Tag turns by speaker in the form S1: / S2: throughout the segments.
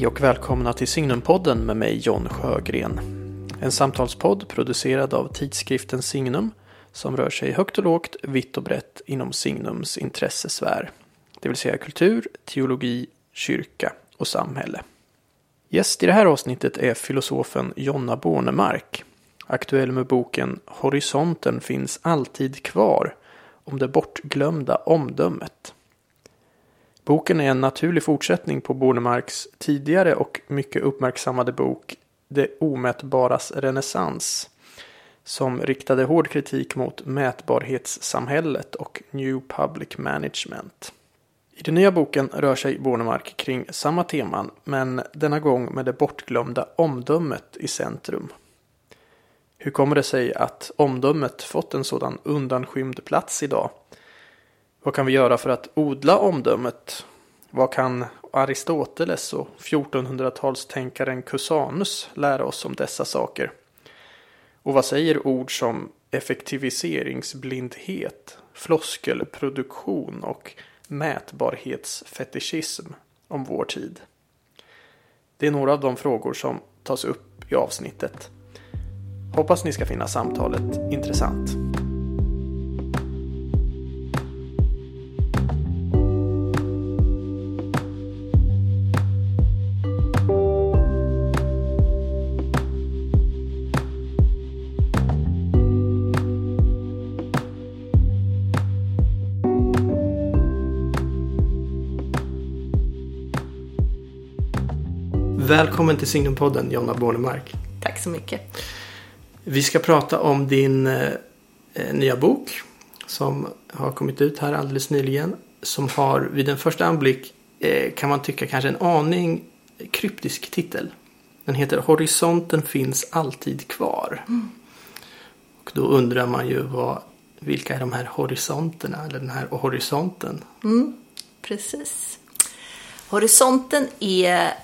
S1: Hej och välkomna till Signumpodden med mig John Sjögren. En samtalspodd producerad av tidskriften Signum som rör sig högt och lågt, vitt och brett inom Signums intressesfär. Det vill säga kultur, teologi, kyrka och samhälle. Gäst i det här avsnittet är filosofen Jonna Bornemark. Aktuell med boken Horisonten finns alltid kvar om det bortglömda omdömet. Boken är en naturlig fortsättning på Bornemarks tidigare och mycket uppmärksammade bok Det omätbaras renässans som riktade hård kritik mot mätbarhetssamhället och New Public Management. I den nya boken rör sig Bornemark kring samma teman men denna gång med det bortglömda omdömet i centrum. Hur kommer det sig att omdömet fått en sådan undanskymd plats idag? Vad kan vi göra för att odla omdömet? Vad kan Aristoteles och 1400-talstänkaren Cusanus lära oss om dessa saker? Och vad säger ord som effektiviseringsblindhet, floskelproduktion och mätbarhetsfetischism om vår tid? Det är några av de frågor som tas upp i avsnittet. Hoppas ni ska finna samtalet intressant. Välkommen till Signumpodden Jonna Bornemark.
S2: Tack så mycket.
S1: Vi ska prata om din eh, nya bok som har kommit ut här alldeles nyligen. Som har vid en första anblick eh, kan man tycka kanske en aning kryptisk titel. Den heter Horisonten finns alltid kvar. Mm. Och då undrar man ju vad, vilka är de här horisonterna eller den här horisonten?
S2: Mm, precis. Horisonten är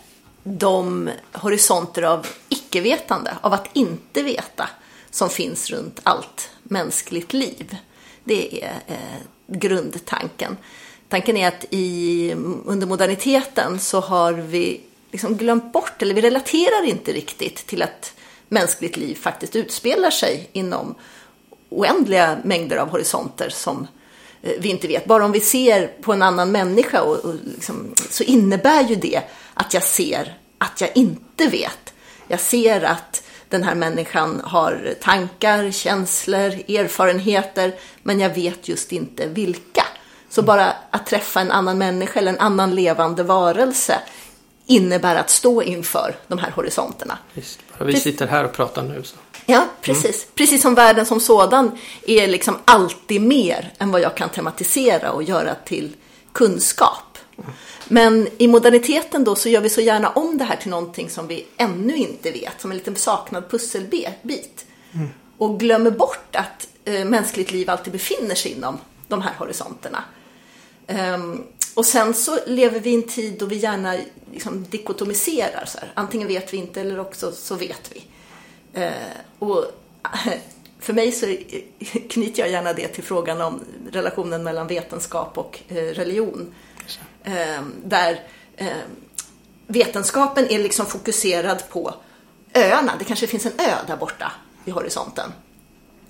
S2: de horisonter av icke-vetande, av att inte veta, som finns runt allt mänskligt liv. Det är eh, grundtanken. Tanken är att i, under moderniteten så har vi liksom glömt bort, eller vi relaterar inte riktigt till att mänskligt liv faktiskt utspelar sig inom oändliga mängder av horisonter som eh, vi inte vet. Bara om vi ser på en annan människa och, och liksom, så innebär ju det att jag ser att jag inte vet. Jag ser att den här människan har tankar, känslor, erfarenheter, men jag vet just inte vilka. Så bara att träffa en annan människa eller en annan levande varelse innebär att stå inför de här horisonterna.
S1: Just, vi sitter här och pratar nu. Så.
S2: Ja, precis. Mm. Precis som världen som sådan är liksom alltid mer än vad jag kan tematisera och göra till kunskap. Mm. Men i moderniteten då så gör vi så gärna om det här till någonting som vi ännu inte vet, som en liten saknad pusselbit. Mm. Och glömmer bort att eh, mänskligt liv alltid befinner sig inom de här horisonterna. Um, och sen så lever vi i en tid då vi gärna liksom dikotomiserar. Så här. Antingen vet vi inte eller också så vet vi. Uh, och för mig så knyter jag gärna det till frågan om relationen mellan vetenskap och eh, religion. Eh, där eh, vetenskapen är liksom fokuserad på öarna. Det kanske finns en ö där borta vid horisonten.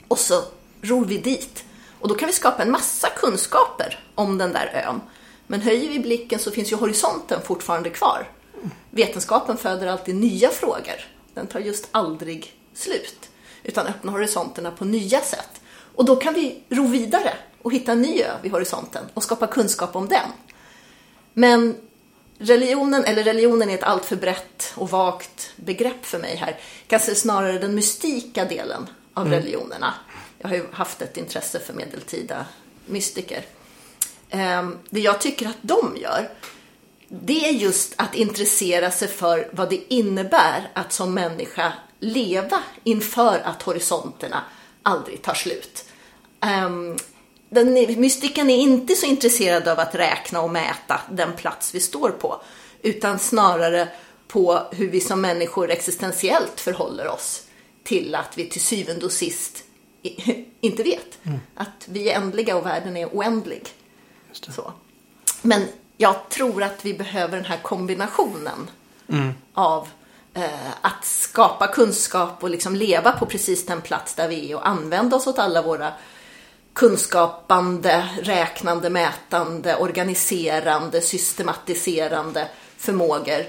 S2: Och så ror vi dit. Och då kan vi skapa en massa kunskaper om den där ön. Men höjer vi blicken så finns ju horisonten fortfarande kvar. Vetenskapen föder alltid nya frågor. Den tar just aldrig slut. Utan öppnar horisonterna på nya sätt. Och då kan vi ro vidare och hitta en ny ö vid horisonten och skapa kunskap om den. Men religionen, eller religionen är ett alltför brett och vagt begrepp för mig här. Kanske snarare den mystika delen av mm. religionerna. Jag har ju haft ett intresse för medeltida mystiker. Ehm, det jag tycker att de gör, det är just att intressera sig för vad det innebär att som människa leva inför att horisonterna aldrig tar slut. Ehm, den mystiken är inte så intresserad av att räkna och mäta den plats vi står på, utan snarare på hur vi som människor existentiellt förhåller oss till att vi till syvende och sist inte vet. Mm. Att vi är ändliga och världen är oändlig. Så. Men jag tror att vi behöver den här kombinationen av eh, Eh, att skapa kunskap och liksom leva på precis den plats där vi är och använda oss åt alla våra kunskapande, räknande, mätande, organiserande, systematiserande förmågor.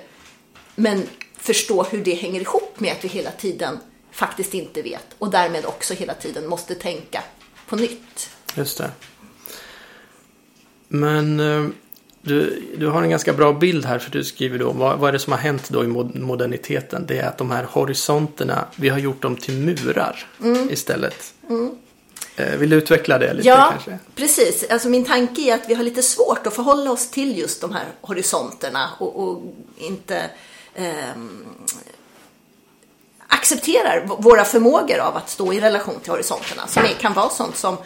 S2: Men förstå hur det hänger ihop med att vi hela tiden faktiskt inte vet och därmed också hela tiden måste tänka på nytt.
S1: Just det. Men eh, du, du har en ganska bra bild här för du skriver då vad, vad är det som har hänt då i mod- moderniteten? Det är att de här horisonterna, vi har gjort dem till murar istället. Eh, Vill du utveckla det lite
S2: Ja,
S1: kanske?
S2: precis. Alltså min tanke är att vi har lite svårt att förhålla oss till just de här horisonterna och, och inte ehm, accepterar våra förmågor av att stå i relation till horisonterna. Som är, kan vara sånt som,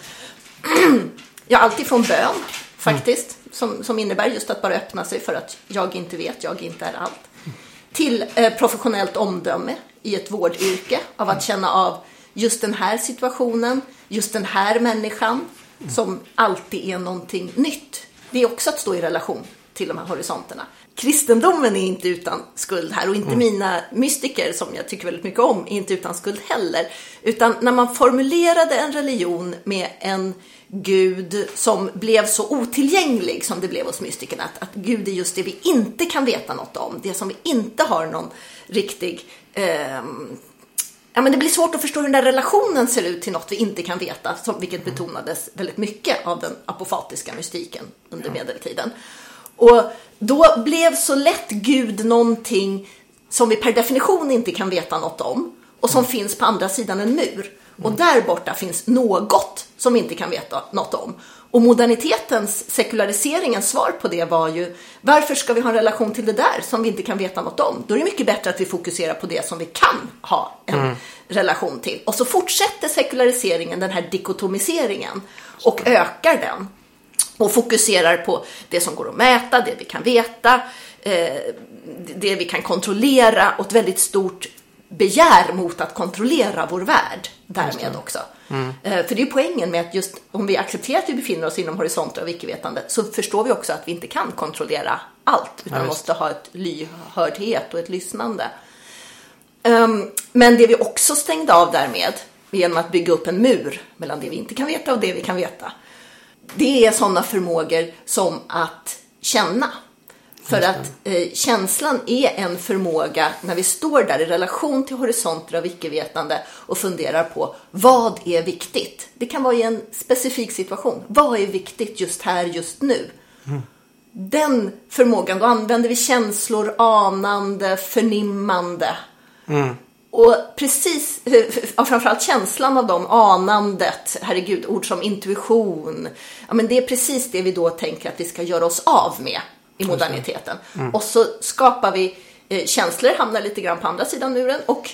S2: ja, alltifrån bön faktiskt, som, som innebär just att bara öppna sig för att jag inte vet, jag inte är allt. Till eh, professionellt omdöme i ett vårdyrke, av att känna av just den här situationen, just den här människan, som alltid är någonting nytt. Det är också att stå i relation till de här horisonterna. Kristendomen är inte utan skuld här och inte mina mystiker som jag tycker väldigt mycket om är inte utan skuld heller. Utan när man formulerade en religion med en Gud som blev så otillgänglig som det blev hos mystikerna. Att, att Gud är just det vi inte kan veta något om. Det som vi inte har någon riktig ehm, Ja, men det blir svårt att förstå hur den där relationen ser ut till något vi inte kan veta, som, vilket betonades väldigt mycket av den apofatiska mystiken under medeltiden. Och då blev så lätt Gud någonting som vi per definition inte kan veta något om och som finns på andra sidan en mur. Och där borta finns något som vi inte kan veta något om. Och modernitetens, sekulariseringens svar på det var ju varför ska vi ha en relation till det där som vi inte kan veta något om? Då är det mycket bättre att vi fokuserar på det som vi kan ha en relation till. Och så fortsätter sekulariseringen, den här dikotomiseringen och ökar den och fokuserar på det som går att mäta, det vi kan veta, eh, det vi kan kontrollera och ett väldigt stort begär mot att kontrollera vår värld därmed också. Eh, För det är poängen med att just om vi accepterar att vi befinner oss inom horisonter av icke-vetande så förstår vi också att vi inte kan kontrollera allt utan
S1: Ja,
S2: måste ha ett lyhördhet och ett lyssnande. Ehm, Men det vi också stängde av därmed genom att bygga upp en mur mellan det vi inte kan veta och det vi kan veta. Det är sådana förmågor som att känna. För att eh, känslan är en förmåga när vi står där i relation till horisonter av icke-vetande och funderar på vad är viktigt? Det kan vara i en specifik situation. Vad är viktigt just här, just nu? Den förmågan, då använder vi känslor, anande, förnimmande. Och precis, ja, framförallt känslan av dem, anandet, herregud, ord som intuition. Ja, men det är precis det vi då tänker att vi ska göra oss av med i moderniteten. Och så skapar vi, eh, känslor hamnar lite grann på andra sidan muren och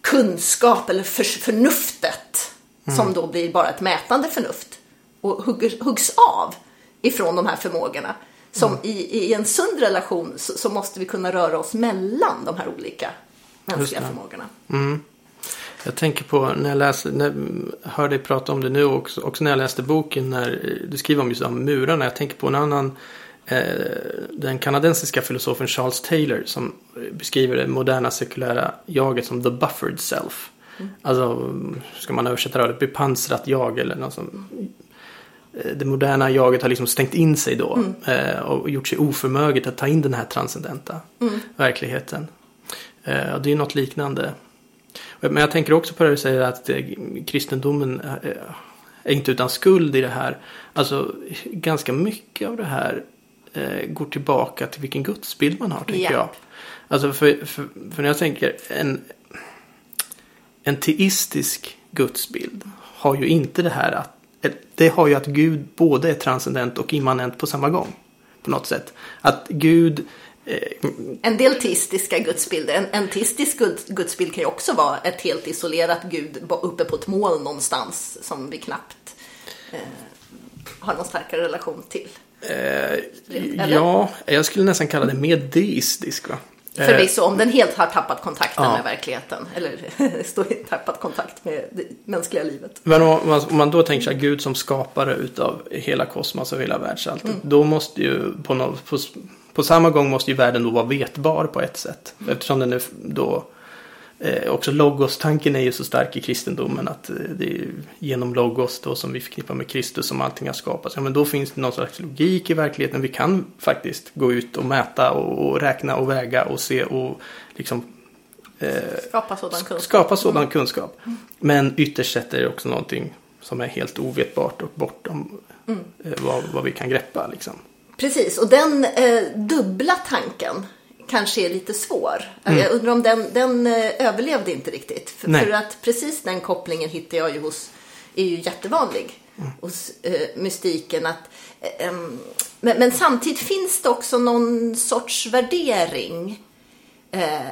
S2: kunskap eller för, förnuftet som då blir bara ett mätande förnuft och hugger, huggs av ifrån de här förmågorna. Som i, i en sund relation så, så måste vi kunna röra oss mellan de här olika mänskliga förmågorna.
S1: Jag tänker på när jag läser, när, hör dig prata om det nu och också, också när jag läste boken när eh, du skriver om just de murarna. Jag tänker på en annan, den kanadensiska filosofen Charles Taylor som beskriver det moderna sekulära jaget som the buffered self. Alltså, ska man översätta det, bepansrat jag eller något som eh, det moderna jaget har liksom stängt in sig då eh, och gjort sig oförmöget att ta in den här transcendenta verkligheten. Eh, och det är något liknande. Men jag tänker också på det du säger att eh, kristendomen eh, är inte utan skuld i det här. Alltså ganska mycket av det här eh, går tillbaka till vilken gudsbild man har tänker
S2: Ja.
S1: jag. Alltså för, för, för när jag tänker en, en teistisk gudsbild har ju inte det här att det har ju att Gud både är transcendent och immanent på samma gång. På något sätt. Att Gud eh,
S2: En del teistiska gudsbilder, en, en teistisk gud, gudsbild kan ju också vara ett helt isolerat gud uppe på ett moln någonstans som vi knappt eh, har någon starkare relation till. Eller?
S1: Ja, jag skulle nästan kalla det mer deistisk. Va? Eh,
S2: Förvisso, om den helt har tappat kontakten
S1: Ja.
S2: med verkligheten, eller står i tappat kontakt med det mänskliga livet.
S1: Men om man, om man då tänker sig Gud som skapare utav hela kosmos och hela världsalltet.
S2: Mm.
S1: Då måste ju på, något, på, på samma gång måste ju världen då vara vetbar på ett sätt. Eftersom den är då Eh, också logos-tanken är ju så stark i kristendomen att eh, det är genom logos då som vi förknippar med Kristus som allting har skapats. Ja, men då finns det någon slags logik i verkligheten. Vi kan faktiskt gå ut och mäta och, och räkna och väga och se och liksom
S2: eh, skapa sådan kunskap.
S1: Skapa sådan mm. kunskap. Men ytterst sett är det också någonting som är helt ovetbart och bortom mm. eh, vad, vad, vi kan greppa. Liksom.
S2: Precis, och den eh, dubbla tanken kanske är lite svår. Mm. Jag undrar om den, den eh, överlevde inte riktigt. För, för, att precis den kopplingen hittar jag ju hos, är ju jättevanlig mm. hos eh, mystiken. Att, eh, men, men, samtidigt finns det också någon sorts värdering eh,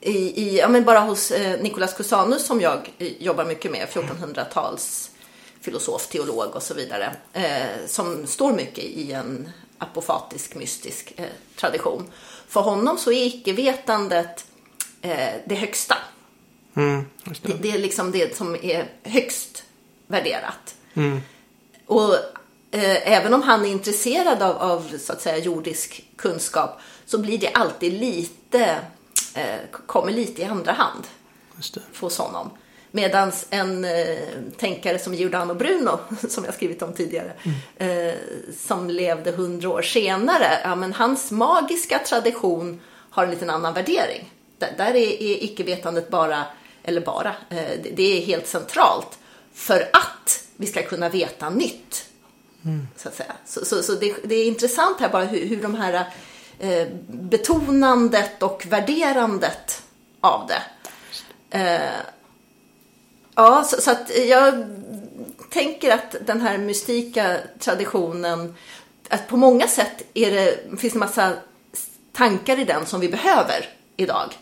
S2: i, i, ja, men bara hos eh, Nicolas Cusanus som jag eh, jobbar mycket med, 1400-tals filosof, teolog och så vidare, eh, som står mycket i en apofatisk mystisk eh, tradition. För honom så är icke-vetandet eh, det högsta. Mm, det. Det, det. är liksom det som är högst värderat. Mm. Och eh, även om han är intresserad av, av, så att säga jordisk kunskap så blir det alltid lite, eh, kommer lite i andra hand hos honom. Medan en eh, tänkare som Giordano Bruno, som jag skrivit om tidigare, mm. eh, som levde hundra år senare, ja, men hans magiska tradition har en liten annan värdering. Där, där är, är icke-vetandet bara, eller bara, eh, det, det, är helt centralt för att vi ska kunna veta nytt. Mm. Så, att säga. så, så, så det, det, är intressant här bara hur, hur de här eh, betonandet och värderandet av det eh, Ja, så, så, att jag tänker att den här mystika traditionen, att på många sätt är det, finns det massa tankar i den som vi behöver idag.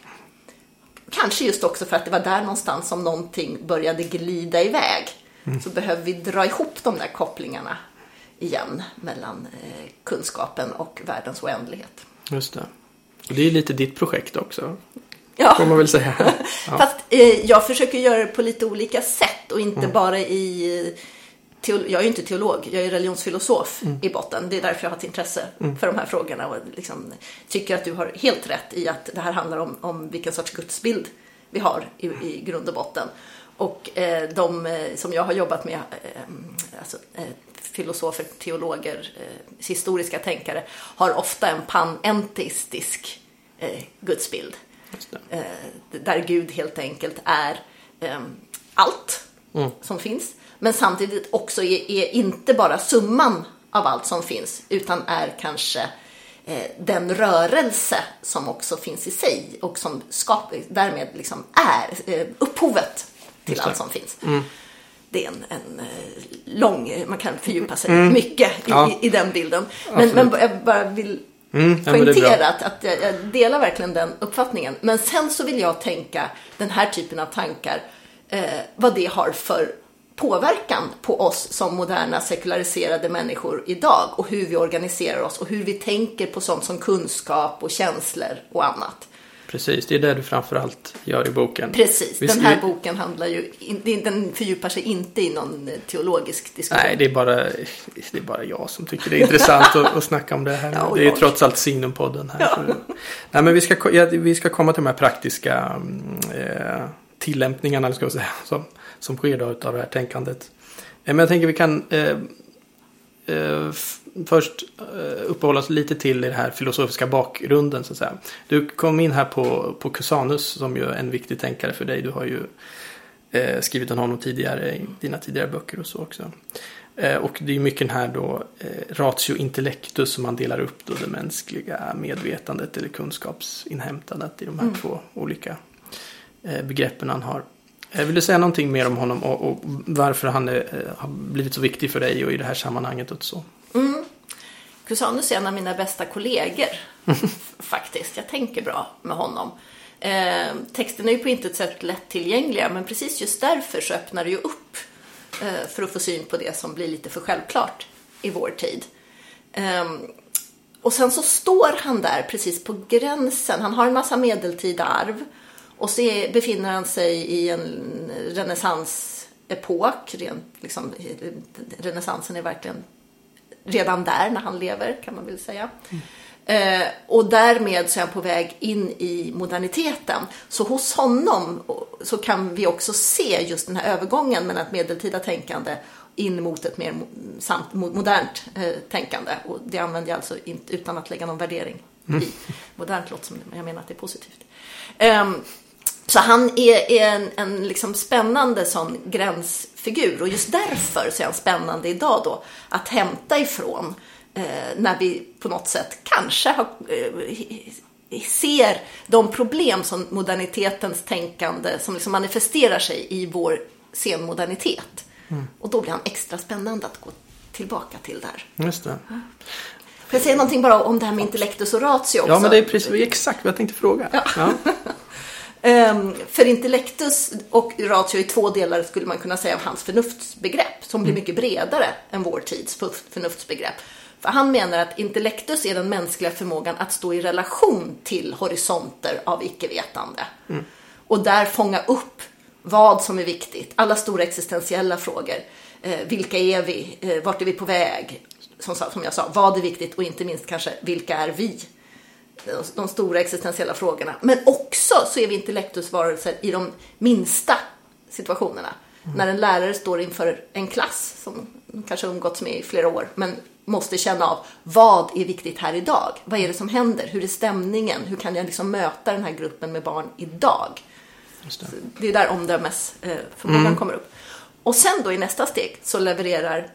S2: Kanske just också för att det var där någonstans som någonting började glida iväg. Mm. Så behöver vi dra ihop de där kopplingarna igen mellan eh, kunskapen och världens oändlighet.
S1: Just det. Och det är lite ditt projekt också. Ja. Får man väl säga.
S2: Ja. Fast eh, jag försöker göra det på lite olika sätt och inte mm. bara i jag är ju inte teolog, jag är religionsfilosof mm. i botten. Det är därför jag har ett intresse mm. för de här frågorna och liksom tycker att du har helt rätt i att det här handlar om, om vilken sorts gudsbild vi har i, i grund och botten. Och eh, de eh, som jag har jobbat med, eh, alltså, eh, filosofer, teologer, eh, historiska tänkare, har ofta en panenteistisk gudsbild. Eh, där Gud helt enkelt är eh, allt mm. som finns. Men samtidigt också är, är, inte bara summan av allt som finns utan är kanske eh, den rörelse som också finns i sig och som skapar, därmed liksom är eh, upphovet till allt som finns. Mm. Det är en, en, lång, man kan fördjupa sig mm. mycket i, ja. i, i, den bilden. Men, men jag bara vill mm, poängterat att jag, jag, delar verkligen den uppfattningen. Men sen så vill jag tänka den här typen av tankar, eh, vad det har för påverkan på oss som moderna sekulariserade människor idag och hur vi organiserar oss och hur vi tänker på sånt som kunskap och känslor och annat.
S1: Precis, det är det du framförallt gör i boken.
S2: Precis, Visst, den här vi... boken handlar ju, den fördjupar sig inte i någon eh, teologisk diskussion.
S1: Nej, det är bara, det är bara jag som tycker det är intressant att, att snacka om det här. Ja, det är jag. trots allt Signumpodden här. Ja. Nej, men vi ska, ja, vi ska komma till de här praktiska eh, tillämpningarna, ska jag säga, som, som sker då av det här tänkandet. Eh, men jag tänker vi kan eh, eh, först eh, uppehålla oss lite till i den här filosofiska bakgrunden. Så att säga. Du kom in här på, på Cusanus som ju är en viktig tänkare för dig. Du har ju eh, skrivit om honom tidigare i dina tidigare böcker och så också. Eh, och det är mycket den här då eh, ratio intellectus som man delar upp då det mänskliga medvetandet eller kunskapsinhämtandet i de här mm. två olika eh, begreppen han har. Eh, vill du säga någonting mer om honom och, och varför han är, har blivit så viktig för dig och i det här sammanhanget och så?
S2: Cusanus är en av mina bästa kollegor faktiskt. Jag tänker bra med honom. Eh, texten är ju på intet sätt lättillgängliga men precis just därför så öppnar det ju upp eh, för att få syn på det som blir lite för självklart i vår tid. Eh, och sen så står han där precis på gränsen. Han har en massa medeltida arv och så befinner han sig i en renässansepok. Liksom, renässansen är verkligen redan där när han lever kan man väl säga. Mm. Eh, och därmed så är han på väg in i moderniteten. Så hos honom så kan vi också se just den här övergången mellan ett medeltida tänkande in mot ett mer samt, modernt eh, tänkande. Och det använder jag alltså inte, utan att lägga någon värdering mm. i. Modernt låter som jag menar att det är positivt. Um, så han är, är en, en liksom spännande sån gränsfigur och just därför så är han spännande idag då att hämta ifrån eh, när vi på något sätt kanske har, eh, ser de problem som modernitetens tänkande som liksom manifesterar sig i vår senmodernitet. Mm. Och då blir han extra spännande att gå tillbaka till där.
S1: Just det.
S2: Får jag säga någonting bara om det här med intellektus och ratio också?
S1: Ja, men det är precis exakt vad jag tänkte fråga. Ja. ja.
S2: um, för intellektus och ratio i två delar skulle man kunna säga av hans förnuftsbegrepp som blir mm. mycket bredare än vår tids förnuftsbegrepp. För han menar att intellektus är den mänskliga förmågan att stå i relation till horisonter av icke-vetande. Mm. Och där fånga upp vad som är viktigt, alla stora existentiella frågor. Eh, vilka är vi? Eh, vart är vi på väg? Som, som jag sa, vad är viktigt och inte minst kanske, vilka är vi? De, stora existentiella frågorna. Men också så är vi intellektusvarelser i de minsta situationerna. Mm. När en lärare står inför en klass som kanske umgåtts med i flera år, men måste känna av vad är viktigt här idag? Vad är det som händer? Hur är stämningen? Hur kan jag liksom möta den här gruppen med barn idag? det. det är där omdömesförmågan mm. kommer upp. Och sen då i nästa steg så levererar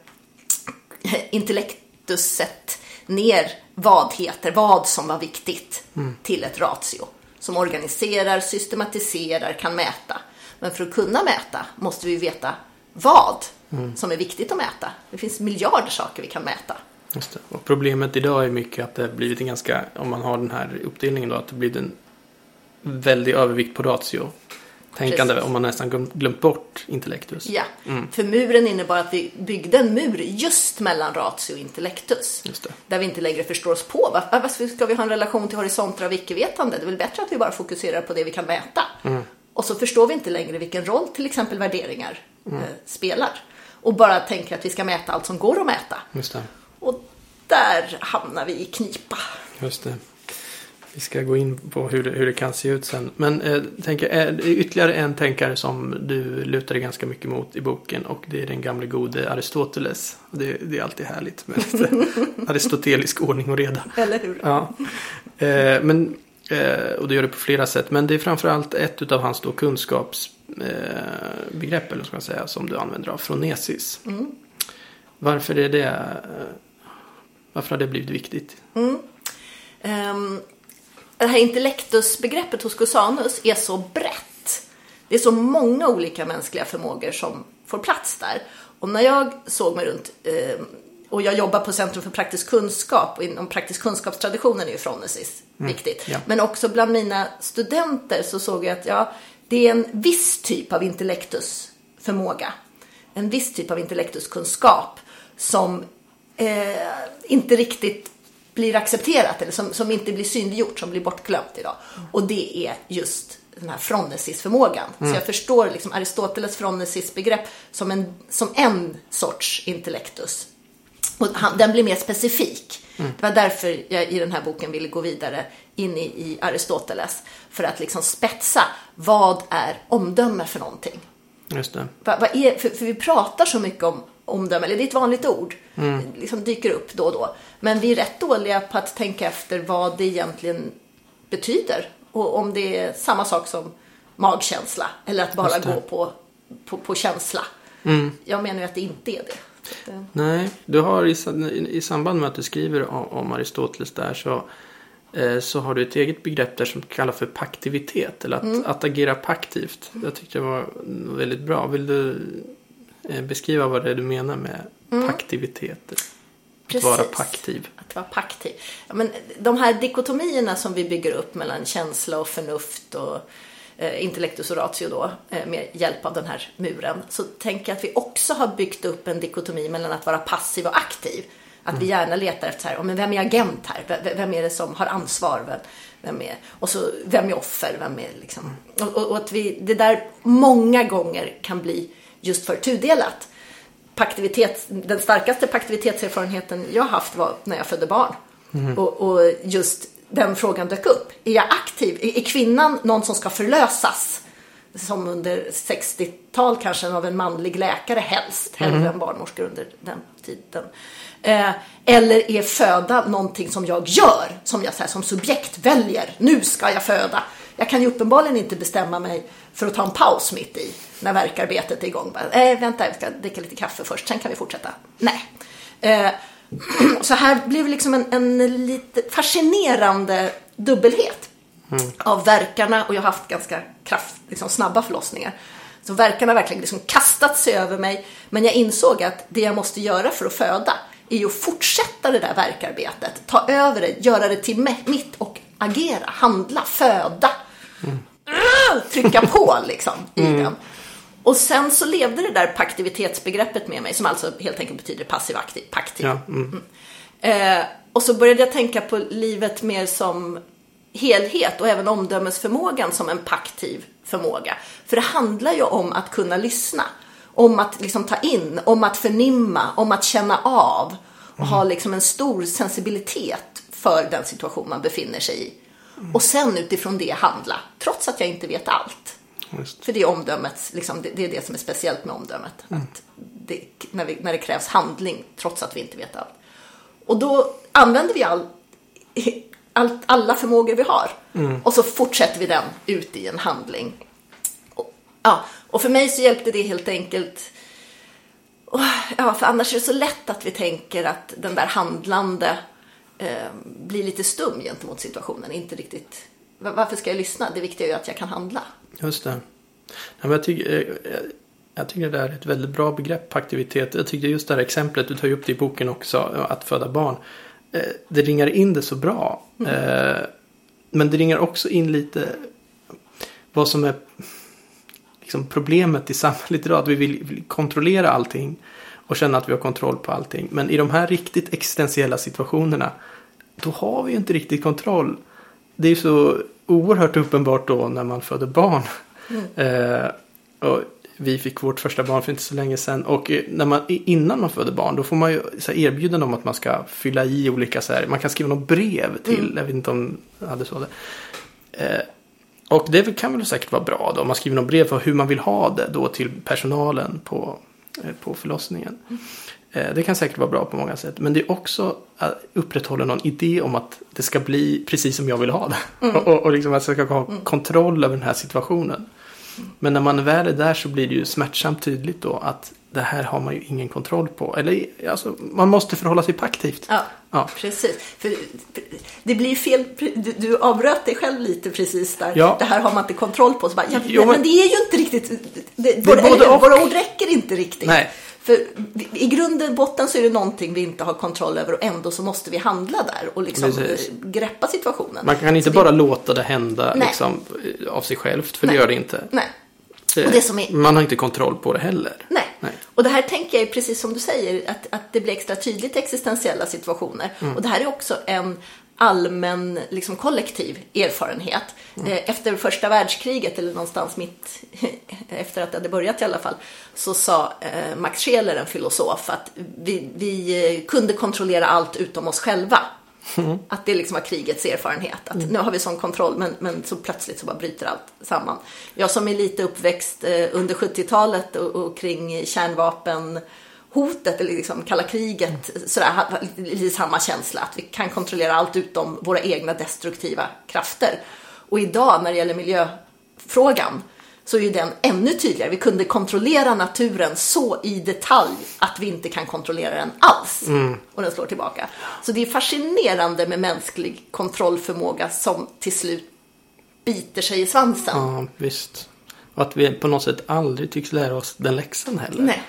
S2: intellektuset ner vad heter, vad som var viktigt mm. till ett ratio. Som organiserar, systematiserar, kan mäta. Men för att kunna mäta måste vi veta vad mm. som är viktigt att mäta. Det finns miljarder saker vi kan mäta.
S1: Just det. Och problemet idag är mycket att det har blivit en ganska, om man har den här uppdelningen då, att det blir en väldig övervikt på ratio tänkande Precis. om man nästan glömt bort intellektus.
S2: Ja, mm. för muren innebar att vi byggde en mur just mellan ratio och intellektus. Där vi inte längre förstår oss på. Varför ska vi ha en relation till horisonter av icke-vetande? Det är väl bättre att vi bara fokuserar på det vi kan mäta. Mm. Och så förstår vi inte längre vilken roll till exempel värderingar mm. eh, spelar. Och bara tänker att vi ska mäta allt som går att mäta. Och där hamnar vi i knipa.
S1: Just det. Vi ska gå in på hur det, hur det kan se ut sen. Men eh, tänker, det ytterligare en tänkare som du lutar dig ganska mycket mot i boken och det är den gamle gode Aristoteles. Det, det är alltid härligt med lite aristotelisk ordning och reda.
S2: Eller hur?
S1: Ja. Eh, men, eh, och det gör det på flera sätt. Men det är framförallt ett av hans då kunskapsbegrepp eller ska man säga, som du använder av, fronesis. Mm. Varför är det eh, varför har det blivit viktigt?
S2: Mm. Um, det här intellektusbegreppet hos Gusanus är så brett. Det är så många olika mänskliga förmågor som får plats där. Och när jag såg mig runt eh, och jag jobbar på Centrum för praktisk kunskap och inom praktisk kunskapstraditionen är ju Fronesis mm. viktigt. Ja. Men också bland mina studenter så såg jag att ja, det är en viss typ av intellektusförmåga. En viss typ av intellektuskunskap som eh, inte riktigt blir accepterat eller som, som inte blir synliggjort, som blir bortglömt idag. Och det är just den här fronesisförmågan. Mm. Så jag förstår liksom Aristoteles fronesisbegrepp som en, som en sorts intellektus. Och han, den blir mer specifik. Mm. Det var därför jag i den här boken ville gå vidare in i, i Aristoteles. För att liksom spetsa, vad är omdöme för någonting?
S1: Just det.
S2: Va, va är, för, för vi pratar så mycket om omdöme, eller det är ett vanligt ord, mm. liksom dyker upp då och då. Men vi är rätt dåliga på att tänka efter vad det egentligen betyder. Och om det är samma sak som magkänsla eller att bara gå på, på, på känsla. Mm. Jag menar ju att det inte är det.
S1: det... Nej, du har i, i samband med att du skriver om, om Aristoteles där så eh, så har du ett eget begrepp där som kallas för paktivitet. Eller att, mm. att agera paktivt. Jag tyckte det var väldigt bra. Vill du Eh, beskriva vad det är du menar med mm. paktiviteter. Att Precis. vara paktiv.
S2: Att vara paktiv. Ja, men de här dikotomierna som vi bygger upp mellan känsla och förnuft och eh, intellektus och ratio då, eh, med hjälp av den här muren, så tänker jag att vi också har byggt upp en dikotomi mellan att vara passiv och aktiv. Att mm. vi gärna letar efter så här, men vem är agent här? Vem är det som har ansvar? Vem, vem är, och så, vem är offer? Vem är liksom, och, och, och att vi, det där många gånger kan bli just för tudelat. Paktivitet, den starkaste paktivitetserfarenheten jag haft var när jag födde barn. Och, och just den frågan dök upp. Är jag aktiv? Är, är kvinnan någon som ska förlösas? Som under 60-tal kanske av en manlig läkare helst, hellre än barnmorskor under den tiden. Eh, eller är föda någonting som jag gör, som jag så här, som subjekt väljer. Nu ska jag föda. Jag kan ju uppenbarligen inte bestämma mig för att ta en paus mitt i när verkarbetet är igång. Bara, eh, vänta, jag ska dricka lite kaffe först, sen kan vi fortsätta. Nej. Eh, så här blev liksom en, en lite fascinerande dubbelhet av verkarna och jag har haft ganska kraft, liksom snabba förlossningar. Så verkarna har verkligen liksom kastat sig över mig. Men jag insåg att det jag måste göra för att föda är ju att fortsätta det där verkarbetet. Ta över det, göra det till mitt och agera, handla, föda. Uh, trycka på liksom i den. Och sen så levde det där paktivitetsbegreppet med mig som alltså helt enkelt betyder passiv aktiv, paktiv.
S1: Ja, mm.
S2: Eh, och så började jag tänka på livet mer som helhet och även omdömesförmågan som en paktiv förmåga. För det handlar ju om att kunna lyssna, om att liksom ta in, om att förnimma, om att känna av och ha liksom en stor sensibilitet för den situation man befinner sig i. Och sen utifrån det handla, trots att jag inte vet allt.
S1: Just.
S2: För det är omdömet, liksom, det, det är det som är speciellt med omdömet. Att det, när, vi, när det krävs handling trots att vi inte vet allt. Och då använder vi all, all, alla förmågor vi har. Och så fortsätter vi den ut i en handling. Och, ja, och för mig så hjälpte det helt enkelt Ja, för annars är det så lätt att vi tänker att den där handlande eh, blir lite stum gentemot situationen. Inte riktigt, "Va- varför ska jag lyssna? Det viktiga är ju att jag kan handla.
S1: Just det. Ja, jag, tycker, eh, jag, jag tycker det där är ett väldigt bra begrepp aktivitet. Jag tyckte just det här exemplet, du tar ju upp det i boken också, att föda barn. Eh, Det ringar in det så bra. Eh, Men det ringar också in lite vad som är liksom problemet i samhället idag. Att vi vill, vill kontrollera allting och känna att vi har kontroll på allting. Men i de här riktigt existentiella situationerna då har vi ju inte riktigt kontroll. Det är ju så oerhört uppenbart då när man föder barn. Eh, och vi fick vårt första barn för inte så länge sedan. Och eh, när man, innan man föder barn då får man ju så erbjuden om att man ska fylla i olika så här. Man kan skriva något brev till. Jag vet inte om jag hade så det. Eh, och det kan väl säkert vara bra då. Om man skriver något brev för hur man vill ha det då till personalen på, på förlossningen. Eh, Det kan säkert vara bra på många sätt. Men det är också att upprätthålla någon idé om att det ska bli precis som jag vill ha det. Och, och, och liksom att jag ska ha kontroll över den här situationen. Men när man väl är där så blir det ju smärtsamt tydligt då att det här har man ju ingen kontroll på. Eller alltså, man måste förhålla sig aktivt.
S2: Ja,
S1: Ja.
S2: precis. För det blir fel. Du, du avbröt dig själv lite precis där.
S1: Ja.
S2: Det här har man inte kontroll på. Så bara, ja,
S1: Jo,
S2: men,
S1: men-
S2: det är ju inte riktigt. Det,
S1: är
S2: våra,
S1: både
S2: våra ord räcker inte riktigt.
S1: Nej.
S2: För i grunden och botten så är det någonting vi inte har kontroll över och ändå så måste vi handla där och liksom
S1: Precis.
S2: eh, greppa situationen.
S1: Man kan inte
S2: Så
S1: bara
S2: det,
S1: låta det hända liksom, av sig självt. För
S2: Nej.
S1: det gör det inte.
S2: Nej.
S1: Eh,
S2: det är-
S1: Man har inte kontroll på det heller.
S2: Nej.
S1: Nej.
S2: Och det här tänker jag precis som du säger, att, att det blir extra tydligt existentiella situationer.
S1: Mm.
S2: Och det här är också en allmän, liksom kollektiv erfarenhet.
S1: Mm.
S2: Eh, Efter första världskriget, eller någonstans mitt efter att det hade börjat i alla fall, så sa eh, Max Scheler, en filosof, att vi, vi eh, kunde kontrollera allt utom oss själva.
S1: Mm.
S2: Att det liksom var krigets erfarenhet. Att nu har vi sån kontroll men, men så plötsligt så bara bryter allt samman. Jag som är lite uppväxt under 70-talet och, och kring kärnvapenhotet eller liksom kalla kriget. Sådär, lite, samma känsla. Att vi kan kontrollera allt utom våra egna destruktiva krafter. Och idag när det gäller miljöfrågan så är ju den ännu tydligare. Vi kunde kontrollera naturen så i detalj att vi inte kan kontrollera den alls. Och den slår tillbaka. Så det är fascinerande med mänsklig kontrollförmåga som till slut biter sig i svansen.
S1: Ja, visst. Och att vi på något sätt aldrig tycks lära oss den läxan heller.
S2: Nej.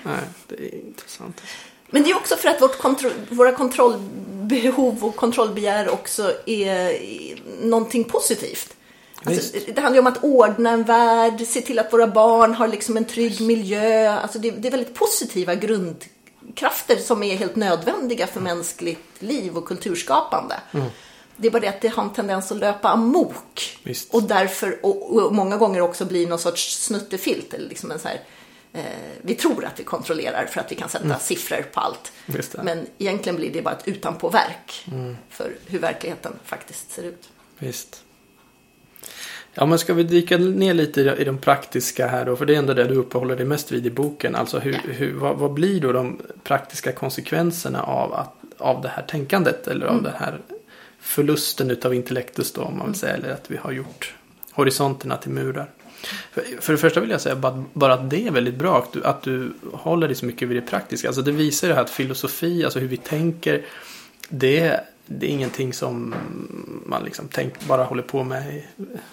S1: det är intressant.
S2: Men det är också för att vårt kontro- våra kontrollbehov och kontrollbegär också är någonting positivt. Alltså, det handlar ju om att ordna en värld, se till att våra barn har liksom en trygg miljö. Alltså det, det är väldigt positiva grundkrafter som är helt nödvändiga för mänskligt liv och kulturskapande. Det är bara det att det har en tendens att löpa amok.
S1: Visst.
S2: Och därför, och, och många gånger också blir någon sorts snuttefilt eller liksom en så här eh, vi tror att vi kontrollerar för att vi kan sätta mm. siffror på allt. Men egentligen blir det bara ett utanpåverk mm. för hur verkligheten faktiskt ser ut.
S1: Visst. Ja, men ska vi dyka ner lite i de praktiska här då? För det är ändå det du uppehåller dig mest vid i boken. Alltså hur, hur, vad, vad, blir då de praktiska konsekvenserna av, att, av det här tänkandet? Eller av mm. den här förlusten utav intellektus då, om man vill säga. Eller att vi har gjort horisonterna till murar. För, för det första vill jag säga bara, bara att det är väldigt bra att du, att du håller dig så mycket vid det praktiska. Alltså det visar ju att filosofi, alltså hur vi tänker, det det är ingenting som man liksom tänk, bara håller på med.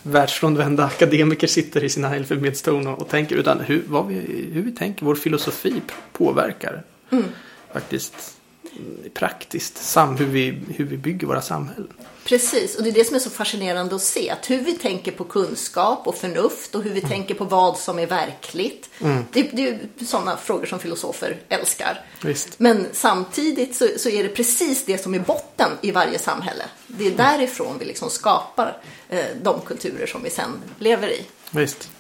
S1: Världsfrånvända akademiker sitter i sina Elfenbenstorn och, och tänker. Utan hur, vi, hur vi tänker, vår filosofi påverkar mm. faktiskt praktiskt sam, hur, vi, hur vi bygger våra samhällen.
S2: Precis, och det är det som är så fascinerande att se. Att hur vi tänker på kunskap och förnuft och hur vi mm. tänker på vad som är verkligt. Mm. Det, det, är sådana frågor som filosofer älskar.
S1: Visst.
S2: Men samtidigt så, så, är det precis det som är botten i varje samhälle. Det är mm. därifrån vi liksom skapar eh, de kulturer som vi sen lever i.
S1: Visst.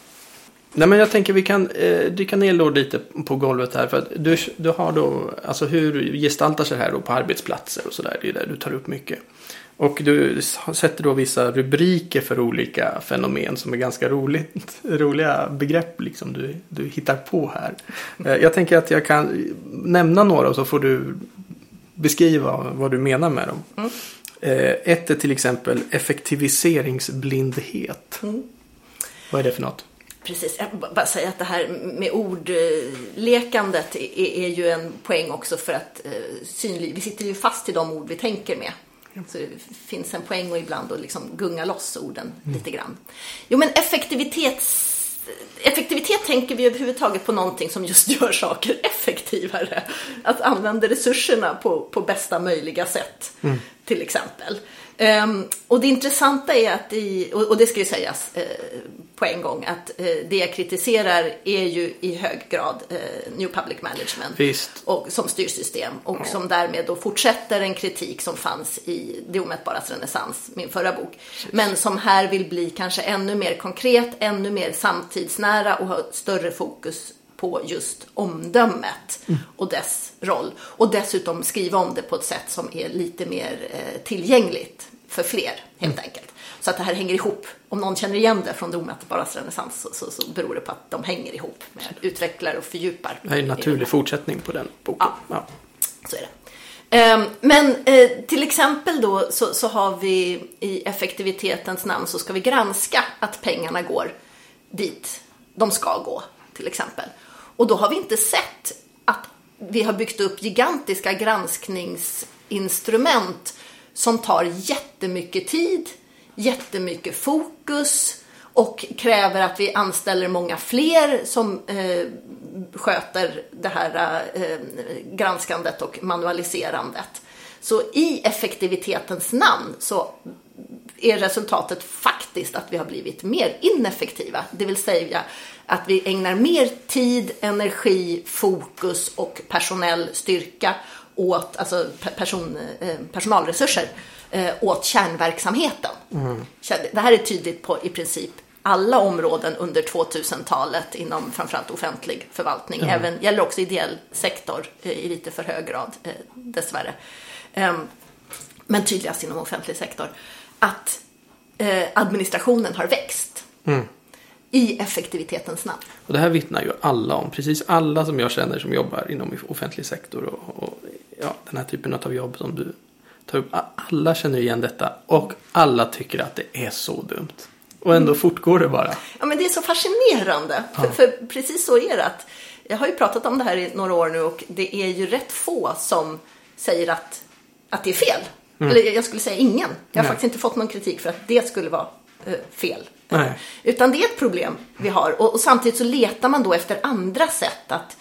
S1: Nej men jag tänker vi kan eh, dyka ner då lite på golvet här. För att du, du har då, alltså hur gestaltar sig det här då på arbetsplatser och sådär. Det är det du tar upp mycket. Och du sätter då vissa rubriker för olika fenomen som är ganska roligt, roliga begrepp liksom du, du hittar på här. Eh, jag tänker att jag kan nämna några och så får du beskriva vad du menar med dem. Mm. Eh, ett är till exempel effektiviseringsblindhet. Mm. Vad är det för något?
S2: Precis, jag bara säga att det här med ordlekandet är, ju en poäng också för att eh, synlig, vi sitter ju fast i de ord vi tänker med. Så det finns en poäng och ibland att liksom gunga loss orden mm. lite grann. Jo, men effektivitets effektivitet tänker vi överhuvudtaget på någonting som just gör saker effektivare. Att använda resurserna på, på bästa möjliga sätt, mm. till exempel. Um, och det intressanta är att, i, och, och det ska ju sägas uh, på en gång, att uh, det jag kritiserar är ju i hög grad uh, New Public Management
S1: Visst.
S2: och, som styrsystem och ja. som därmed då fortsätter en kritik som fanns i Det omätbaras renässans, min förra bok, Precis. men som här vill bli kanske ännu mer konkret, ännu mer samtidsnära och ha större fokus på just omdömet mm. och dess roll. Och dessutom skriva om det på ett sätt som är lite mer eh, tillgängligt för fler, helt mm. enkelt. Så att det här hänger ihop. Om någon känner igen det från det omätbaras renässans så, så, så, beror det på att de hänger ihop med utvecklar och fördjupar.
S1: Det är en naturlig fortsättning på den boken.
S2: Ja, ja. så är det. Ehm, men eh, till exempel då så, så, har vi i effektivitetens namn så ska vi granska att pengarna går dit de ska gå, till exempel. Och då har vi inte sett att vi har byggt upp gigantiska granskningsinstrument som tar jättemycket tid, jättemycket fokus och kräver att vi anställer många fler som eh, sköter det här eh, granskandet och manualiserandet. Så i effektivitetens namn så är resultatet faktiskt att vi har blivit mer ineffektiva. Det vill säga att vi ägnar mer tid, energi, fokus och personell styrka åt, alltså person, eh, personalresurser eh, åt kärnverksamheten. Mm. Det här är tydligt på i princip alla områden under 2000-talet inom framförallt offentlig förvaltning. Mm. Även gäller också ideell sektor eh, i lite för hög grad dessvärre. Ehm, men tydligast inom offentlig sektor. Att administrationen har växt. Mm i effektivitetens namn.
S1: Och det här vittnar ju alla om. Precis alla som jag känner som jobbar inom offentlig sektor och, och ja, den här typen av jobb som du tar upp. Alla känner igen detta och alla tycker att det är så dumt. Och ändå mm. fortgår det bara.
S2: Ja, men det är så fascinerande. Ja. För, för, precis så är det. Att jag har ju pratat om det här i några år nu och det är ju rätt få som säger att, att det är fel. Mm. Eller jag skulle säga ingen. Jag har Nej. faktiskt inte fått någon kritik för att det skulle vara uh, fel.
S1: Nej.
S2: Utan det är ett problem vi har. Och, och, samtidigt så letar man då efter andra sätt att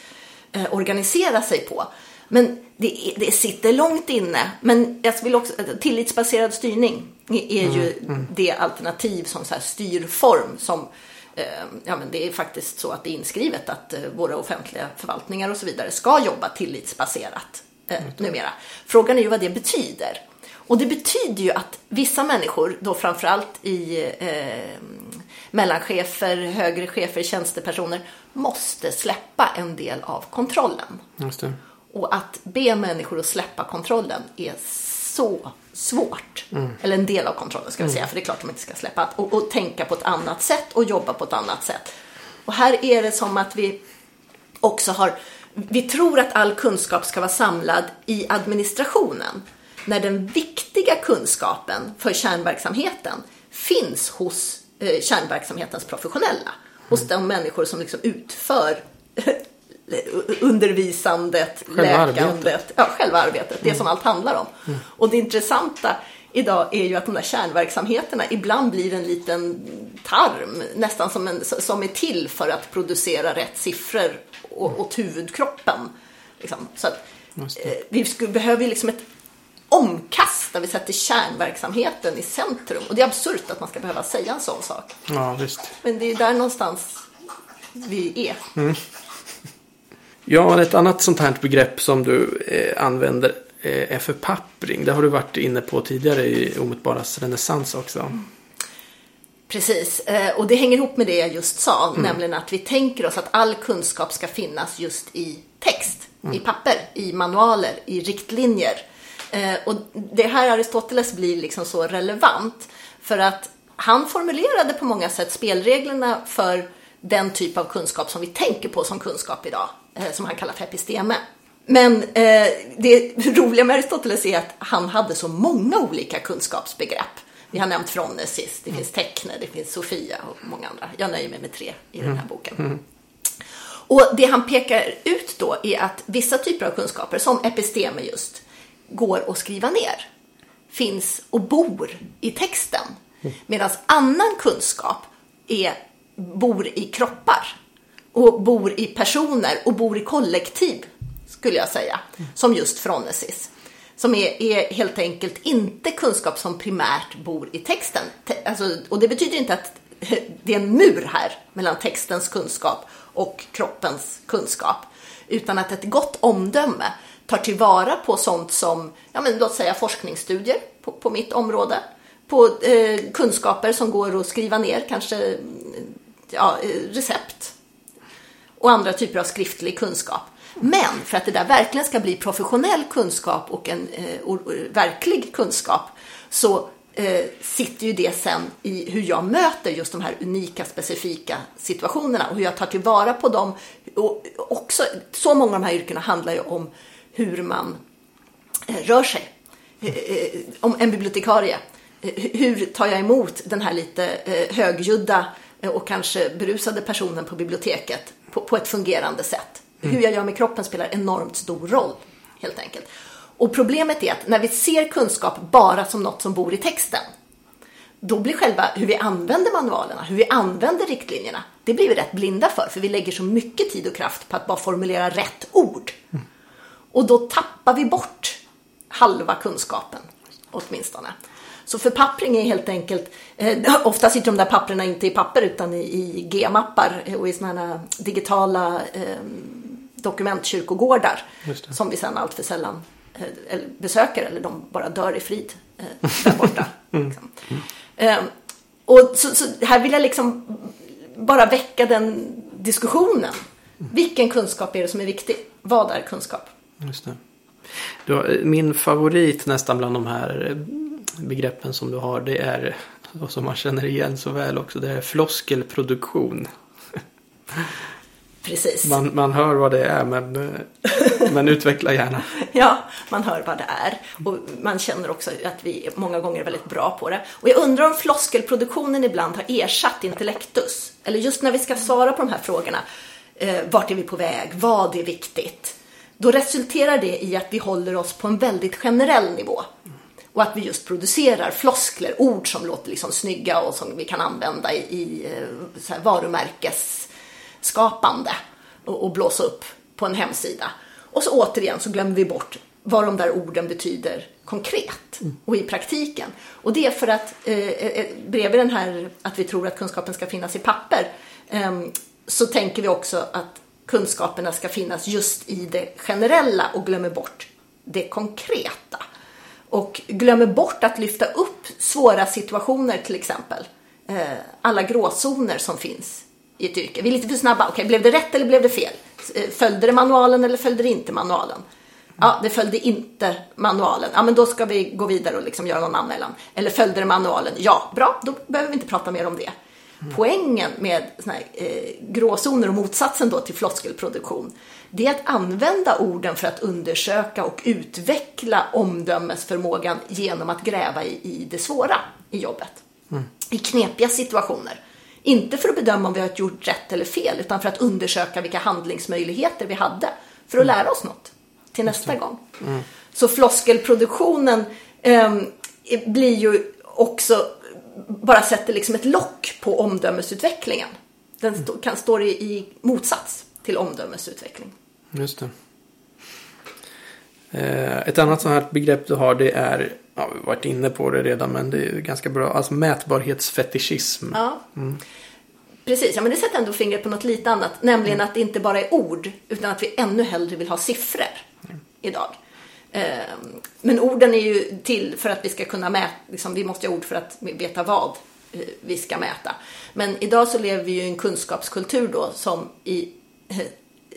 S2: eh, organisera sig på. Men det, det, sitter långt inne. Men jag vill också, tillitsbaserad styrning är ju mm, mm. det alternativ som så styrform som eh, Ja, men det är faktiskt så att det är inskrivet att eh, våra offentliga förvaltningar och så vidare ska jobba tillitsbaserat eh, mm. numera. Frågan är ju vad det betyder. Och det betyder ju att vissa människor, då framförallt i eh, mellanchefer, högre chefer, tjänstepersoner måste släppa en del av kontrollen. Och att be människor att släppa kontrollen är så svårt. Eller en del av kontrollen ska vi säga, för det är klart att de inte ska släppa. Och, och tänka på ett annat sätt och jobba på ett annat sätt. Och här är det som att vi också har, vi tror att all kunskap ska vara samlad i administrationen. När den viktiga kunskapen för kärnverksamheten finns hos eh, kärnverksamhetens professionella. Hos de människor som liksom utför undervisandet,
S1: Själva
S2: läkandet,
S1: arbetet.
S2: ja, själva arbetet, det som allt handlar om. Och det intressanta idag är ju att de där kärnverksamheterna ibland blir en liten tarm, nästan som, en, som är till för att producera rätt siffror å- åt huvudkroppen. Liksom. Så att, eh, vi skulle, behöver ju liksom ett omkast där vi sätter kärnverksamheten i centrum. Och det är absurt att man ska behöva säga en sån sak.
S1: Ja, visst.
S2: Men det är där någonstans vi är.
S1: Ja, ett annat sånt här begrepp som du eh, använder eh, är förpappring. Det har du varit inne på tidigare i Omedelbaras renässans också.
S2: Precis, eh, och det hänger ihop med det jag just sa, nämligen att vi tänker oss att all kunskap ska finnas just i text, i papper, i manualer, i riktlinjer. Eh, Och det här Aristoteles blir liksom så relevant för att han formulerade på många sätt spelreglerna för den typ av kunskap som vi tänker på som kunskap idag, som han kallar för episteme. Men eh, det roliga med Aristoteles är att han hade så många olika kunskapsbegrepp. Vi har nämnt Phronesis, det finns Tekne, det finns Sofia och många andra. Jag nöjer mig med tre i den här boken. Och det han pekar ut då är att vissa typer av kunskaper, som episteme just, går att skriva ner. Finns och bor i texten. Medan annan kunskap är, bor i kroppar. Och bor i personer och bor i kollektiv, skulle jag säga. Som just fronesis. Som är, är helt enkelt inte kunskap som primärt bor i texten. Te, alltså, och det betyder inte att det är en mur här mellan textens kunskap och kroppens kunskap. Utan att ett gott omdöme tar tillvara på sånt som, ja men låt säga forskningsstudier på, på mitt område. På eh, kunskaper som går att skriva ner, kanske ja, eh, recept och andra typer av skriftlig kunskap. Men för att det där verkligen ska bli professionell kunskap och en eh, or- eh, verklig kunskap så eh, sitter ju det sen i hur jag möter just de här unika, specifika situationerna och hur jag tar tillvara på dem. Och också, så många av de här yrkena handlar ju om hur man eh, rör sig. Eh, eh om en bibliotekarie. Eh, hur tar jag emot den här lite eh, högljudda Eh, och kanske berusade personen på biblioteket på, på ett fungerande sätt? Hur jag gör med kroppen spelar enormt stor roll, helt enkelt. Och problemet är att när vi ser kunskap bara som något som bor i texten, då blir själva hur vi använder manualerna, hur vi använder riktlinjerna, det blir vi rätt blinda för, för vi lägger så mycket tid och kraft på att bara formulera rätt ord. Och då tappar vi bort halva kunskapen, åtminstone. Så förpappring är helt enkelt, eh, ofta sitter de där papperna inte i papper utan i, i G-mappar och i sådana digitala eh, dokumentkyrkogårdar som vi sen allt för sällan eh, besöker eller de bara dör i frid eh, där borta. liksom. eh, och så, så här vill jag liksom bara väcka den diskussionen. Vilken kunskap är det som är viktig? Vad är kunskap?
S1: Just det. Har, min favorit nästan bland de här eh, begreppen som du har det är, och som man känner igen så väl också, det är floskelproduktion.
S2: Precis.
S1: Man, man hör vad det är men, eh, men utveckla gärna.
S2: Ja, man hör vad det är. Och man känner också att vi många gånger är väldigt bra på det. Och jag undrar om floskelproduktionen ibland har ersatt intellektus. Eller just när vi ska svara på de här frågorna. Eh, vart är vi på väg? Vad är viktigt? Då resulterar det i att vi håller oss på en väldigt generell nivå. Och att vi just producerar floskler, ord som låter liksom snygga och som vi kan använda i, i eh, varumärkesskapande och, och blåsa upp på en hemsida. Och så återigen så glömmer vi bort vad de där orden betyder konkret och i praktiken. Och det är för att eh, eh, bredvid den här att vi tror att kunskapen ska finnas i papper eh, så tänker vi också att kunskaperna ska finnas just i det generella och glömmer bort det konkreta. Och glömmer bort att lyfta upp svåra situationer till exempel eh, alla gråzoner som finns i ett yrke. Vi är lite för snabba. Okej, blev det rätt eller blev det fel? Eh, följde det manualen eller följde det inte manualen? Ja, det följde inte manualen. Ja, men då ska vi gå vidare och liksom göra någon anmälan. Eller följde det manualen? Ja, bra, då behöver vi inte prata mer om det. Mm. Poängen med såna här, eh, gråzoner och motsatsen då till floskelproduktion, det är att använda orden för att undersöka och utveckla omdömesförmågan genom att gräva i, i det svåra i jobbet. Mm. I knepiga situationer. Inte för att bedöma om vi har gjort rätt eller fel, utan för att undersöka vilka handlingsmöjligheter vi hade för att lära oss något till nästa gång. Mm. Så floskelproduktionen eh, blir ju också, bara sätter liksom ett lock på omdömesutvecklingen. Den mm. kan stå i, i motsats till omdömesutveckling.
S1: Just det. Eh, ett annat sånt här begrepp du har det är, ja, vi har varit inne på det redan men det är ganska bra, alltså mätbarhetsfetischism.
S2: Ja. Mm. Precis, ja, men det sätter ändå fingret på något lite annat, nämligen mm. att det inte bara är ord utan att vi ännu hellre vill ha siffror mm. idag. Ehm, men orden är ju till för att vi ska kunna mäta, liksom, vi måste ha ord för att veta vad eh, vi ska mäta. Men idag så lever vi ju i en kunskapskultur då som i eh,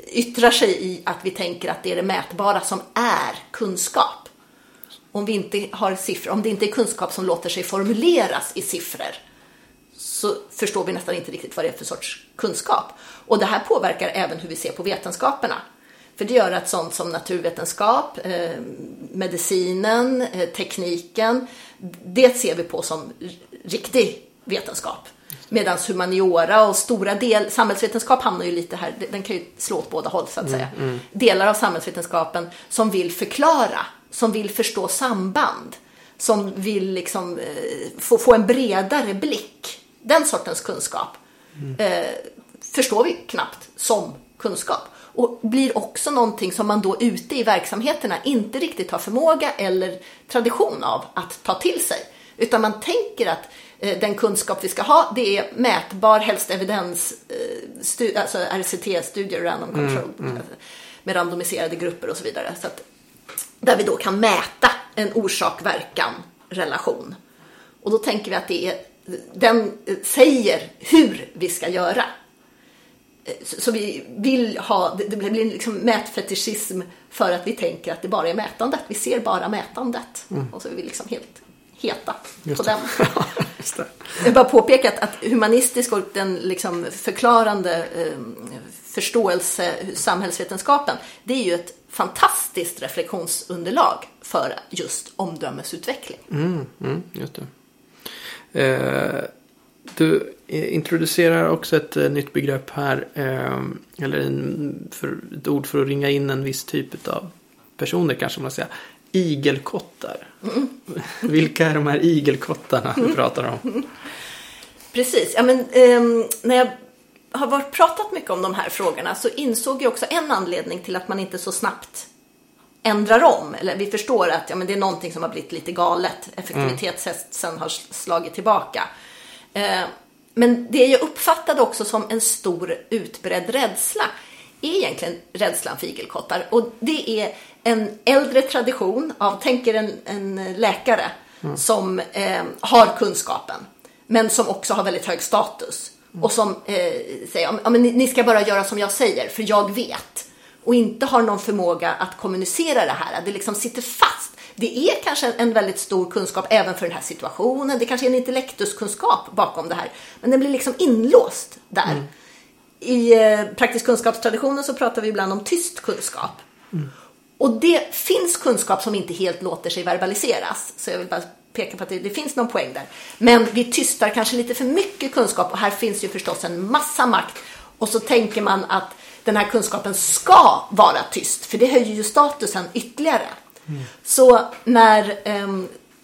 S2: yttrar sig i att vi tänker att det är det mätbara som är kunskap. Om vi inte har siffror, om det inte är kunskap som låter sig formuleras i siffror så förstår vi nästan inte riktigt vad det är för sorts kunskap. Och det här påverkar även hur vi ser på vetenskaperna. För det gör att sånt som naturvetenskap, eh, medicinen, eh, tekniken, det ser vi på som riktig vetenskap. Medan humaniora och stora del, samhällsvetenskap hamnar ju lite här, den kan ju slå åt båda håll så att säga. Mm, mm. Delar av samhällsvetenskapen som vill förklara, som vill förstå samband, som vill liksom eh, få, få en bredare blick. Den sortens kunskap mm. eh, förstår vi knappt som kunskap. Och blir också någonting som man då ute i verksamheterna inte riktigt har förmåga eller tradition av att ta till sig. Utan man tänker att Eh, den kunskap vi ska ha, det är mätbar, helst evidens, eh, alltså RCT-studier, random mm, control, mm, mm. med randomiserade grupper och så vidare. Så att, där vi då kan mäta en orsak-verkan-relation. Och då tänker vi att det är, den säger hur vi ska göra. Eh, så vi vill ha, det blir liksom mätfetischism för att vi tänker att det bara är mätandet. Vi ser bara mätandet. Mm. Och så är vi liksom helt heta Just på det. den. Just det. Jag bara påpekat att humanistisk och den liksom förklarande eh, förståelse, samhällsvetenskapen, det är ju ett fantastiskt reflektionsunderlag för just omdömesutveckling.
S1: Mm, mm, just det. Eh, du introducerar också ett eh, nytt begrepp här, eh, eller en, för, ett ord för att ringa in en viss typ av personer kanske man säger igelkottar. Mm. Vilka är de här igelkottarna du pratar om?
S2: Precis, ja, men, eh, när jag har varit, pratat mycket om de här frågorna så insåg jag också en anledning till att man inte så snabbt ändrar om. Eller vi förstår att ja, men det är någonting som har blivit lite galet. Effektivitetshetsen mm. har slagit tillbaka. Eh, men det jag uppfattade också som en stor utbredd rädsla är egentligen rädslan för igelkottar. Och det är en äldre tradition av, tänk er en, en läkare mm. som eh, har kunskapen, men som också har väldigt hög status. Mm. Och som eh, säger, ja, men ni, ni ska bara göra som jag säger, för jag vet. Och inte har någon förmåga att kommunicera det här. Det liksom sitter fast. Det är kanske en väldigt stor kunskap även för den här situationen. Det kanske är en intellektuskunskap bakom det här. Men den blir liksom inlåst där. Mm. I eh, praktisk kunskapstraditionen så pratar vi ibland om tyst kunskap. Mm. Och det finns kunskap som inte helt låter sig verbaliseras. Så jag vill bara peka på att det, det, finns någon poäng där. Men vi tystar kanske lite för mycket kunskap och här finns ju förstås en massa makt. Och så tänker man att den här kunskapen ska vara tyst, för det höjer ju statusen ytterligare. Mm. Så när eh,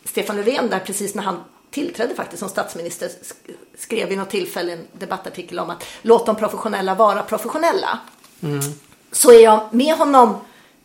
S2: Stefan Löfven där precis när han tillträdde faktiskt som statsminister skrev vid något tillfälle en debattartikel om att låt de professionella vara professionella. Mm. Så är jag med honom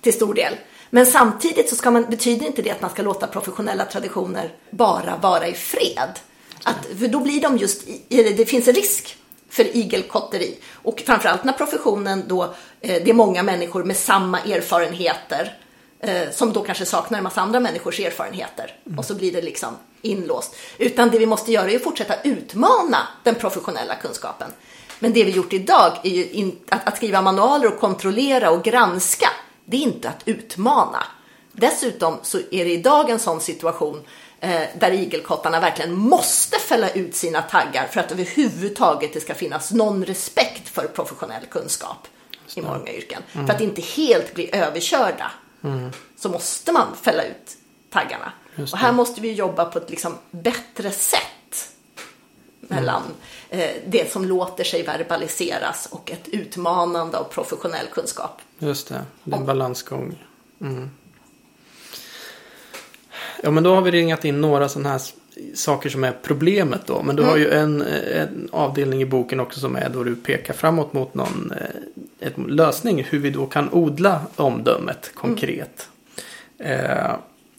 S2: till stor del. Men samtidigt så ska man, betyder inte det att man ska låta professionella traditioner bara vara i fred. Att, för då blir de just, det finns en risk för igelkotteri. Och framförallt när professionen då, eh, det är många människor med samma erfarenheter eh, som då kanske saknar en massa andra människors erfarenheter och så blir det liksom inlåst. Utan det vi måste göra är att fortsätta utmana den professionella kunskapen. Men det vi gjort idag är ju in, att, att skriva manualer och kontrollera och granska. Det är inte att utmana. Dessutom så är det idag en sån situation eh, där igelkottarna verkligen måste fälla ut sina taggar för att överhuvudtaget det ska finnas någon respekt för professionell kunskap i många yrken. För att inte helt bli överkörda så måste man fälla ut taggarna. Och här måste vi jobba på ett liksom bättre sätt mellan eh, det som låter sig verbaliseras och ett utmanande av professionell kunskap.
S1: Just det, det är en balansgång. Mm. Ja, men då har vi ringat in några sådana här saker som är problemet då. Men du har ju en, eh, en avdelning i boken också som är då du pekar framåt mot någon eh, ett lösning. Hur vi då kan odla omdömet konkret. Eh,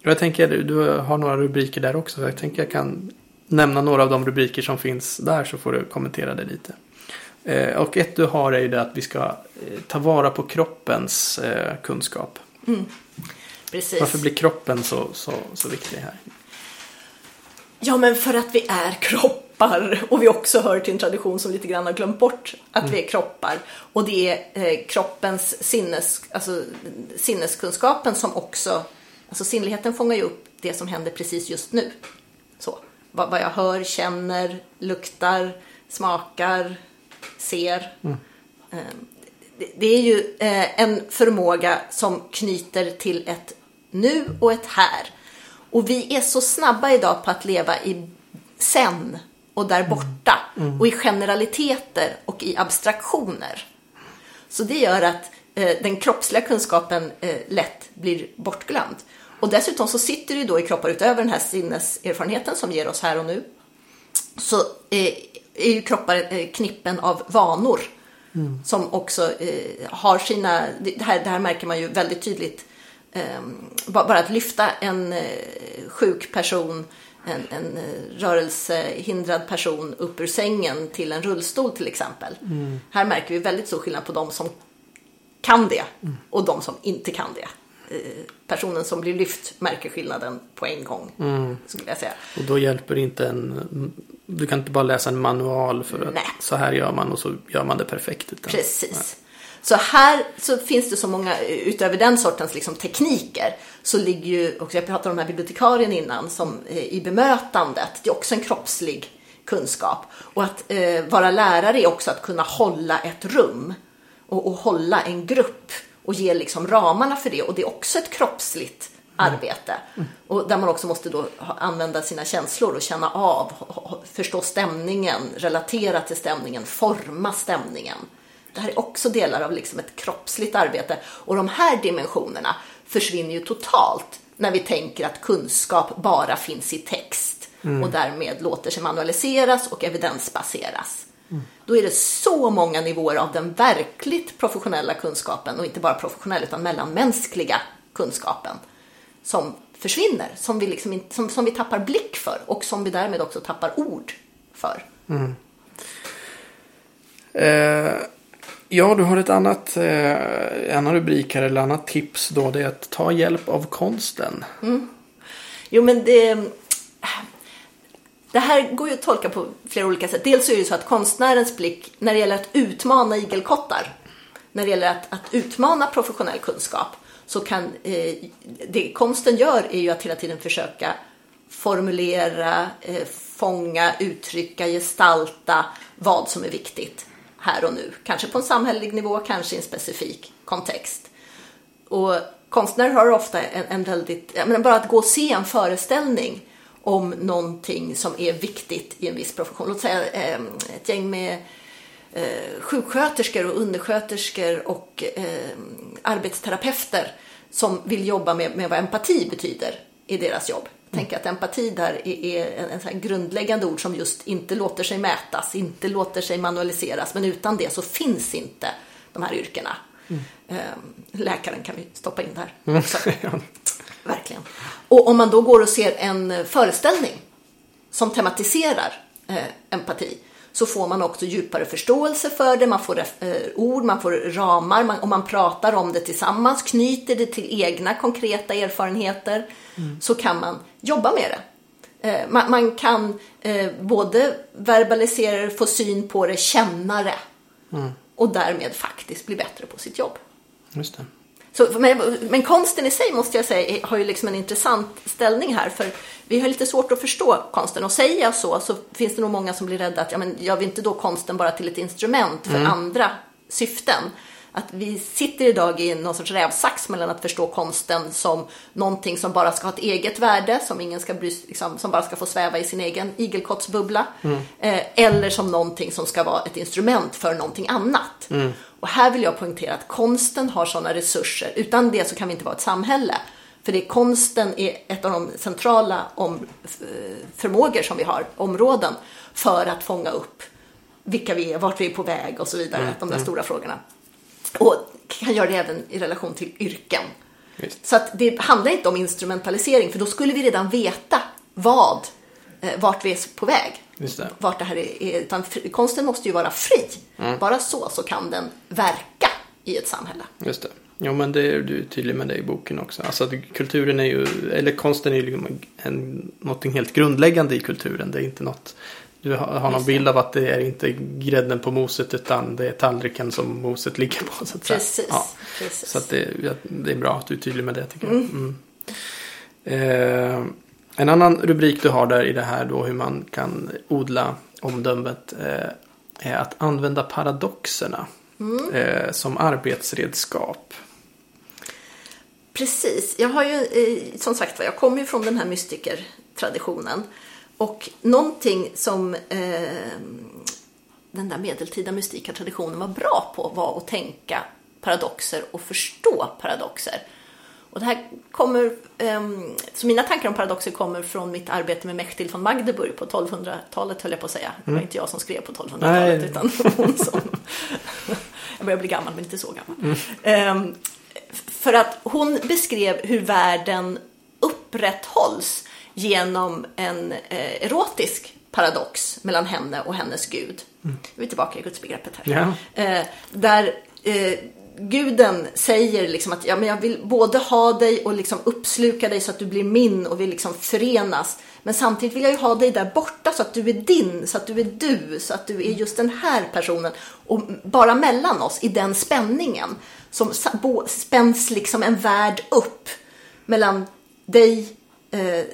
S1: och jag tänker, du- du har några rubriker där också. Jag tänker jag kan nämna några av de rubriker som finns där så får du kommentera det lite. Eh, och ett du har är ju det att vi ska eh, ta vara på kroppens eh, kunskap.
S2: Precis.
S1: Varför blir kroppen så, så, så viktig här?
S2: Ja, men för att vi är kroppar och vi också hör till en tradition som lite grann har glömt bort att vi är kroppar. Och det är eh, kroppens sinnes, alltså, sinneskunskapen som också, alltså sinnligheten fångar ju upp det som händer precis just nu. Så, vad, vad jag hör, känner, luktar, smakar, ser. Eh, det, det är ju eh, en förmåga som knyter till ett nu och ett här. Och vi är så snabba idag på att leva i sen och där borta. Och i generaliteter och i abstraktioner. Så det gör att eh, den kroppsliga kunskapen eh, lätt blir bortglömd. Och dessutom så sitter det då i kroppar utöver den här sinneserfarenheten som ger oss här och nu. Så eh, är ju kroppar eh, knippen av vanor. Som också eh, har sina, det här, det här märker man ju väldigt tydligt. Eh, ba- bara att lyfta en sjuk person, en, en eh, rörelsehindrad person upp ur sängen till en rullstol till exempel. Här märker vi väldigt stor skillnad på de som kan det och de som inte kan det. Eh, Personen som blir lyft märker skillnaden på en gång, skulle jag säga.
S1: Och då hjälper inte en... Du kan inte bara läsa en manual för att
S2: Nej.
S1: så här gör man och så gör man det perfekt. Utan,
S2: Precis. Så här så finns det så många, utöver den sortens liksom tekniker, så ligger ju, också jag pratade om den här bibliotekarien innan, som eh, i bemötandet, det är också en kroppslig kunskap. Och att eh, vara lärare är också att kunna hålla ett rum och, och hålla en grupp och ge liksom ramarna för det. Och det är också ett kroppsligt arbete. Och där man också måste då använda sina känslor och känna av, förstå stämningen, relatera till stämningen, forma stämningen. Det här är också delar av liksom ett kroppsligt arbete. Och de här dimensionerna försvinner ju totalt när vi tänker att kunskap bara finns i text och därmed låter sig manualiseras och evidensbaseras. Då är det så många nivåer av den verkligt professionella kunskapen och inte bara professionell utan mellanmänskliga kunskapen som försvinner, som vi, liksom inte, som, som vi tappar blick för och som vi därmed också tappar ord för.
S1: Eh, ja, du har ett annat, eh, en rubrik här eller annat tips då. Det är att ta hjälp av konsten. Mm.
S2: Jo, men det, det här går ju att tolka på flera olika sätt. Dels är det ju så att konstnärens blick när det gäller att utmana igelkottar, när det gäller att, att utmana professionell kunskap, så kan eh, det konsten gör är ju att hela tiden försöka formulera, eh, fånga, uttrycka, gestalta vad som är viktigt här och nu. Kanske på en samhällelig nivå, kanske i en specifik kontext. Och konstnärer har ofta en, en väldigt, jag menar bara att gå och se en föreställning om någonting som är viktigt i en viss profession. Låt säga ehm, ett gäng med eh, sjuksköterskor och undersköterskor och eh, arbetsterapeuter som vill jobba med, med vad empati betyder i deras jobb. Tänker att empati där är, en, en grundläggande ord som just inte låter sig mätas, inte låter sig manualiseras, men utan det så finns inte de här yrkena. Eh, läkaren kan vi stoppa in där också. Verkligen. Och om man då går och ser en föreställning som tematiserar eh, empati så får man också djupare förståelse för det, man får eh, ord, man får ramar man, och man pratar om det tillsammans, knyter det till egna konkreta erfarenheter mm. så kan man jobba med det. Eh, man, man, kan eh, både verbalisera det, få syn på det, känna det mm. och därmed faktiskt bli bättre på sitt jobb.
S1: Just det.
S2: Så, men, men, konsten i sig måste jag säga har ju liksom en intressant ställning här. För vi har lite svårt att förstå konsten. Och säger jag så så finns det nog många som blir rädda att ja, men gör vi inte då konsten bara till ett instrument för mm. andra syften? Att vi sitter idag i någon sorts rävsax mellan att förstå konsten som någonting som bara ska ha ett eget värde, som ingen ska bry, liksom, som bara ska få sväva i sin egen igelkottsbubbla. Mm. Eh, eller som någonting som ska vara ett instrument för någonting annat. Mm. Och här vill jag poängtera att konsten har sådana resurser. Utan det så kan vi inte vara ett samhälle. För det konsten är ett av de centrala om, förmågor som vi har, områden, för att fånga upp vilka vi är, vart vi är på väg och så vidare. Mm. De där mm. stora frågorna. Och kan göra det även i relation till yrken. Just. Så att det handlar inte om instrumentalisering, för då skulle vi redan veta vad, eh, vart vi är på väg.
S1: Just det.
S2: Vart det här är, utan konsten måste ju vara fri. Mm. Bara så, så kan den verka i ett samhälle.
S1: Just det. Jo men det är du tydlig med det i boken också. Alltså kulturen är ju, eller konsten är ju liksom en, någonting helt grundläggande i kulturen. Det är inte något du har någon bild av att det är inte grädden på moset utan det är tallriken som moset ligger på. Så att
S2: precis.
S1: Ja.
S2: precis.
S1: Så att det, det, är bra att du är tydlig med det tycker jag. Mm. Mm. Eh, en annan rubrik du har där i det här då hur man kan odla omdömet eh, är att använda paradoxerna mm. eh, som arbetsredskap.
S2: Precis, jag har ju eh, som sagt jag kommer ju från den här mystikertraditionen. Och någonting som eh, den där medeltida mystikertraditionen var bra på var att tänka paradoxer och förstå paradoxer. Och det här kommer, um, så mina tankar om paradoxer kommer från mitt arbete med Mechtil von Magdeburg på 1200-talet höll jag på att säga. Det var mm. inte jag som skrev på 1200-talet utan hon som... jag börjar bli gammal men inte så gammal. Mm. Um, för att hon beskrev hur världen upprätthålls genom en eh, erotisk paradox mellan henne och hennes gud. Mm. Vi är tillbaka i gudsbegreppet här. Ja. Eh, där eh, guden säger liksom att ja, men jag vill både ha dig och liksom uppsluka dig så att du blir min och vi liksom förenas. Men samtidigt vill jag ju ha dig där borta så att du är din, så att du är du, så att du är just den här personen. Och bara mellan oss, i den spänningen, som spänns liksom en värld upp mellan dig eh,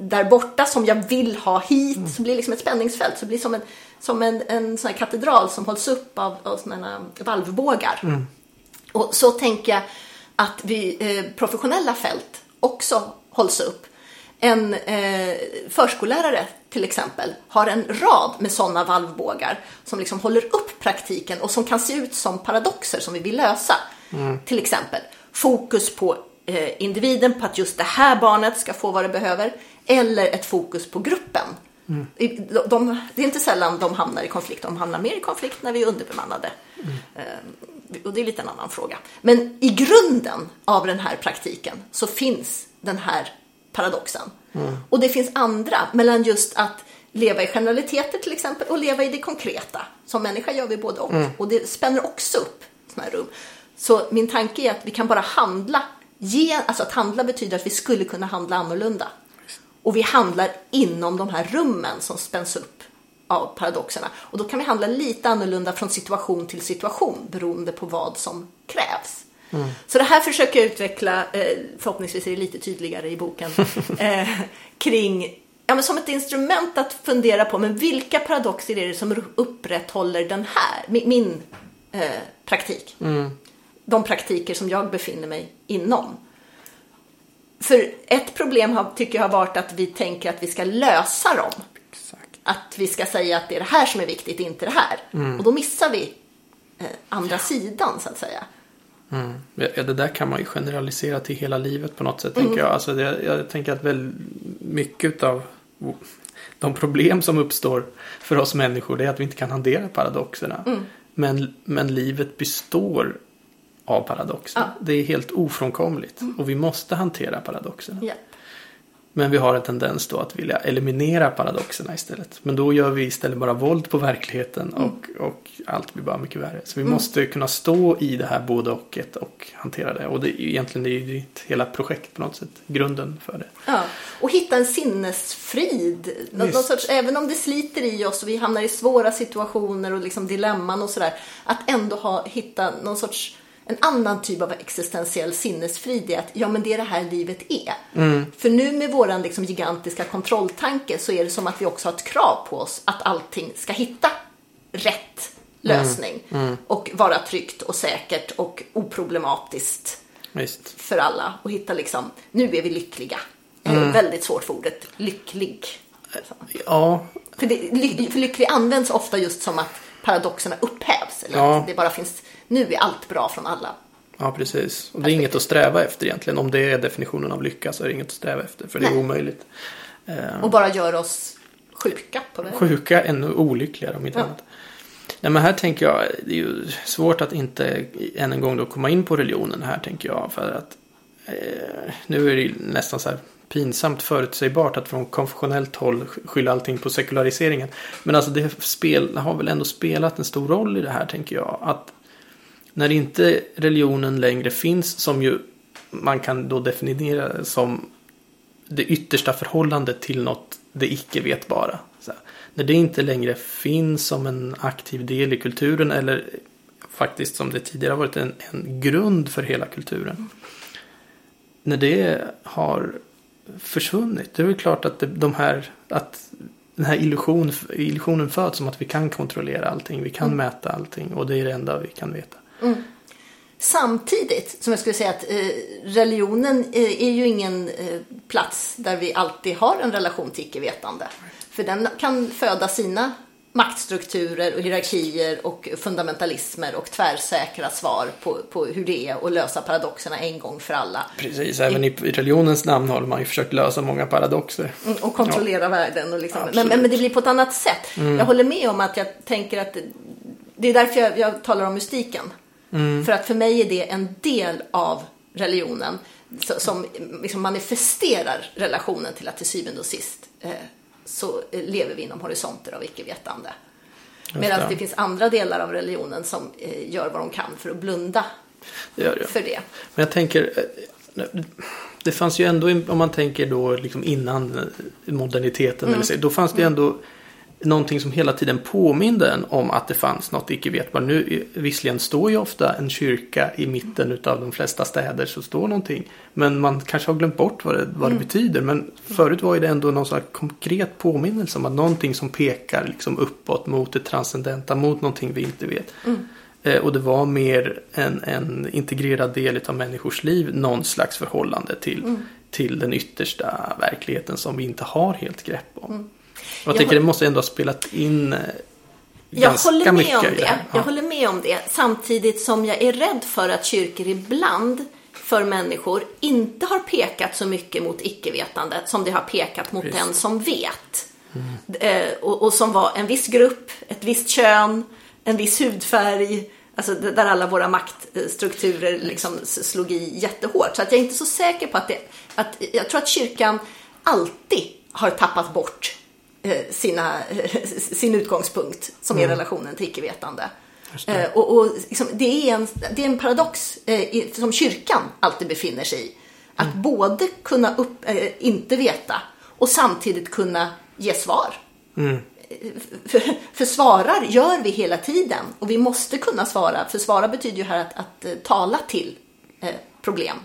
S2: där borta som jag vill ha hit. Mm. Så blir det liksom ett spänningsfält. Så det blir som en, som en, en sån katedral som hålls upp av, av såna valvbågar. Mm. Och så tänker jag att vi, eh, professionella fält också hålls upp. En eh, förskollärare till exempel har en rad med sådana valvbågar som liksom håller upp praktiken och som kan se ut som paradoxer som vi vill lösa. Mm. Till exempel fokus på eh, individen, på att just det här barnet ska få vad det behöver. Eller ett fokus på gruppen. Mm. De, de, det är inte sällan de hamnar i konflikt. De hamnar mer i konflikt när vi är underbemannade. Mm. Och det är lite en annan fråga. Men i grunden av den här praktiken så finns den här paradoxen. Mm. Och det finns andra mellan just att leva i generaliteter till exempel och leva i det konkreta. Som människa gör vi både och. Mm. Och det spänner också upp sådana här rum. Så min tanke är att vi kan bara handla Ge, alltså att handla betyder att vi skulle kunna handla annorlunda. Och vi handlar inom de här rummen som spänns upp av paradoxerna. Och då kan vi handla lite annorlunda från situation till situation beroende på vad som krävs. Mm. Så det här försöker jag utveckla, eh, förhoppningsvis är det lite tydligare i boken, eh, kring ja, men som ett instrument att fundera på, men vilka paradoxer är det som upprätthåller den här, min, min eh, praktik? Mm de praktiker som jag befinner mig inom. För ett problem har, tycker jag har varit att vi tänker att vi ska lösa dem. Att vi ska säga att det är det här som är viktigt, inte det här. Mm. Och då missar vi eh, andra sidan så att säga.
S1: Mm. Ja, det där kan man ju generalisera till hela livet på något sätt. Mm. Tänker jag. Alltså det, jag tänker att väl mycket av de problem som uppstår för oss människor det är att vi inte kan hantera paradoxerna. Mm. Men, men livet består av paradoxerna. Ja. Det är helt ofrånkomligt mm. och vi måste hantera paradoxerna.
S2: Ja.
S1: Men vi har en tendens då att vilja eliminera paradoxerna istället. Men då gör vi istället bara våld på verkligheten och, och allt blir bara mycket värre. Så vi måste kunna stå i det här både och och hantera det. Och det är egentligen det är ju hela projekt på något sätt. Grunden för det.
S2: Ja, och hitta en sinnesfrid. Någon sorts, även om det sliter i oss och vi hamnar i svåra situationer och liksom dilemman och sådär. Att ändå ha, hitta någon sorts, en annan typ av existentiell sinnesfrid i att ja men det är det här livet är. För nu med våran liksom gigantiska kontrolltanke så är det som att vi också har ett krav på oss att allting ska hitta rätt lösning. Och vara tryggt och säkert och oproblematiskt
S1: Visst.
S2: för alla och hitta liksom, nu är vi lyckliga. Mm. Väldigt svårt för ordet lycklig.
S1: Ja,
S2: För, det, ly, för lycklig används ofta just som att paradoxerna upphävs. Eller
S1: Ja.
S2: att det bara finns, nu är allt bra från alla.
S1: ja precis. Och det är inget att sträva efter egentligen. Om det är definitionen av lycka så är det inget att sträva efter. För det är omöjligt.
S2: Och bara gör oss sjuka på vägen.
S1: Sjuka, ännu olyckligare om inte
S2: Ja.
S1: annat. Nej men här tänker jag, det är ju svårt att inte än en gång då komma in på religionen här tänker jag. För att eh, nu är det ju nästan så här pinsamt förutsägbart att från konfessionellt håll skylla allting på sekulariseringen. Men alltså det spel, har väl ändå spelat en stor roll i det här tänker jag. Att när inte religionen längre finns som ju man kan då definiera som det yttersta förhållandet till något det icke vetbara. Så. När det inte längre finns som en aktiv del i kulturen eller faktiskt som det tidigare har varit en, en grund för hela kulturen. När det har försvunnit, det är väl klart att det, de här, att den här illusion, illusionen föds som att vi kan kontrollera allting, vi kan mäta allting och det är det enda vi kan veta.
S2: Samtidigt som jag skulle säga att eh, religionen eh, är ju ingen eh, plats där vi alltid har en relation till icke-vetande. För den kan föda sina maktstrukturer och hierarkier och fundamentalismer och tvärsäkra svar på, på hur det är att lösa paradoxerna en gång för alla.
S1: Precis, även i religionens namn har man ju försökt lösa många paradoxer.
S2: Mm, Och kontrollera världen. Och liksom. men, men, men det blir på ett annat sätt. Jag håller med om att jag tänker att det, det är därför jag, jag talar om mystiken. För att för mig är det en del av religionen som liksom manifesterar relationen till att till syvende och sist eh, så lever vi inom horisonter av icke-vetande. Medan
S1: det.
S2: det finns andra delar av religionen som eh, gör vad de kan för att blunda
S1: Det det.
S2: för det.
S1: Men jag tänker, eh, det fanns ju ändå, om man tänker då liksom innan moderniteten,
S2: Mm.
S1: eller så, då fanns det ändå någonting som hela tiden påminde en om att det fanns något icke vetbart. Nu visserligen står ju ofta en kyrka i mitten utav de flesta städer så står någonting. Men man kanske har glömt bort vad det, vad
S2: Mm.
S1: det betyder. Men förut var det ändå någon slags konkret påminnelse om att någonting som pekar liksom uppåt mot det transcendenta, mot någonting vi inte vet.
S2: Mm.
S1: Eh, Och det var mer en, en integrerad del av människors liv, någon slags förhållande till,
S2: Mm.
S1: till den yttersta verkligheten som vi inte har helt grepp om. Jag
S2: Jag
S1: tänker
S2: hå-
S1: det måste ändå ha spelat in eh,
S2: Jag håller med om det. Jag
S1: Ja.
S2: håller med om det. Samtidigt som jag är rädd för att kyrkor ibland för människor inte har pekat så mycket mot icke-vetande som det har pekat mot
S1: Visst.
S2: den som vet. Eh, och, och som var en viss grupp, ett visst kön, en viss hudfärg. Alltså där alla våra maktstrukturer liksom slog i jättehårt. Så att jag är inte så säker på att det... Att, jag tror att kyrkan alltid har tappat bort sina, sin utgångspunkt som är relationen till icke-vetande.
S1: Det.
S2: Eh, och, och liksom, det, är en, det är en paradox eh, som kyrkan alltid befinner sig i. Att både kunna upp, eh, inte veta och samtidigt kunna ge svar. Eh, För, för svarar gör vi hela tiden och vi måste kunna svara. För svara betyder ju här att, att eh, tala till eh, problem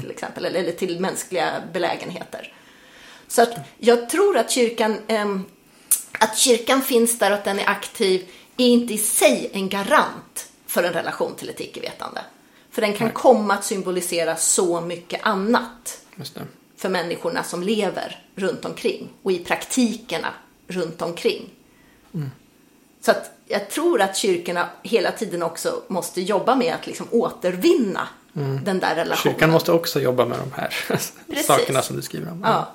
S2: till exempel eller, eller till mänskliga belägenheter. Så att jag tror att kyrkan, ehm, att kyrkan finns där och att den är aktiv är inte i sig en garant för en relation till ett icke-vetande. För den kan komma att symbolisera så mycket annat för människorna som lever runt omkring och i praktikerna runt omkring. Så att jag tror att kyrkorna hela tiden också måste jobba med att liksom återvinna den där relationen.
S1: Kyrkan måste också jobba med de här
S2: Precis.
S1: sakerna som du skriver om.
S2: Ja.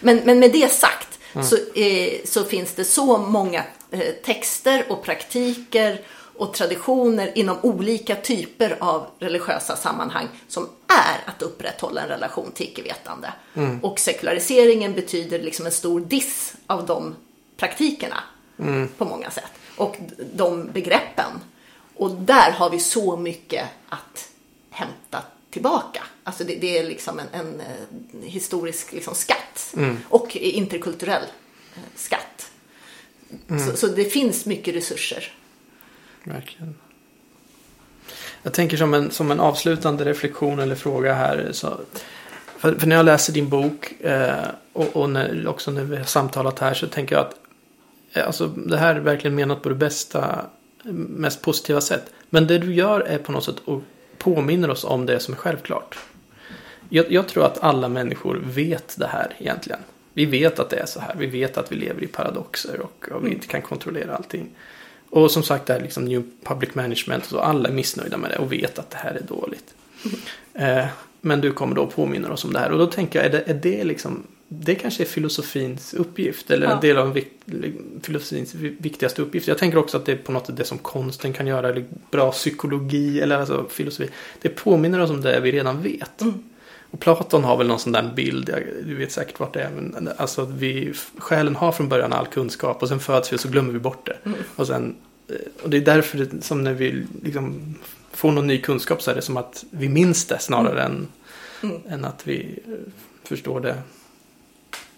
S2: Men, men med det sagt så, eh, så finns det så många eh, texter och praktiker och traditioner inom olika typer av religiösa sammanhang som är att upprätthålla en relation till icke-vetande. Mm. Och sekulariseringen betyder liksom en stor diss av de praktikerna mm. på många sätt. Och de begreppen. Och där har vi så mycket att hämta tillbaka. Alltså det, det är liksom en, en, en historisk liksom skatt. Mm. Och interkulturell eh, skatt. Mm. Så, så, det finns mycket resurser.
S1: Verkligen. Jag tänker som en, som en avslutande reflektion eller fråga här. Så, för, för när jag läser din bok eh, och, och när, också när vi har samtalat här så tänker jag att eh, alltså, det här är verkligen menat på det bästa, mest positiva sätt. Men det du gör är på något sätt att påminner oss om det som är självklart. Jag, jag, tror att alla människor vet det här egentligen. Vi vet att det är så här. Vi vet att vi lever i paradoxer och, och vi mm. inte kan kontrollera allting. Och som sagt, det här liksom New Public Management. Så alla är missnöjda med det och vet att det här är dåligt. Mm. Eh, men du kommer då påminna oss om det här. Och då tänker jag, är det, är det liksom det kanske är filosofins uppgift eller ja. en del av filosofins viktigaste uppgift. Jag tänker också att det är på något sätt det som konsten kan göra, eller bra psykologi eller alltså filosofi. Det påminner oss om det vi redan vet. Mm. Och Platon har väl någon sån där bild, du vet säkert vart det är, men alltså vi, själen har från början all kunskap och sen föds vi och så glömmer vi bort det. Mm. Och, sen, eh, och det är därför det, som när vi liksom får någon ny kunskap så är det som att vi minns det snarare mm. än, mm. än att vi eh, förstår det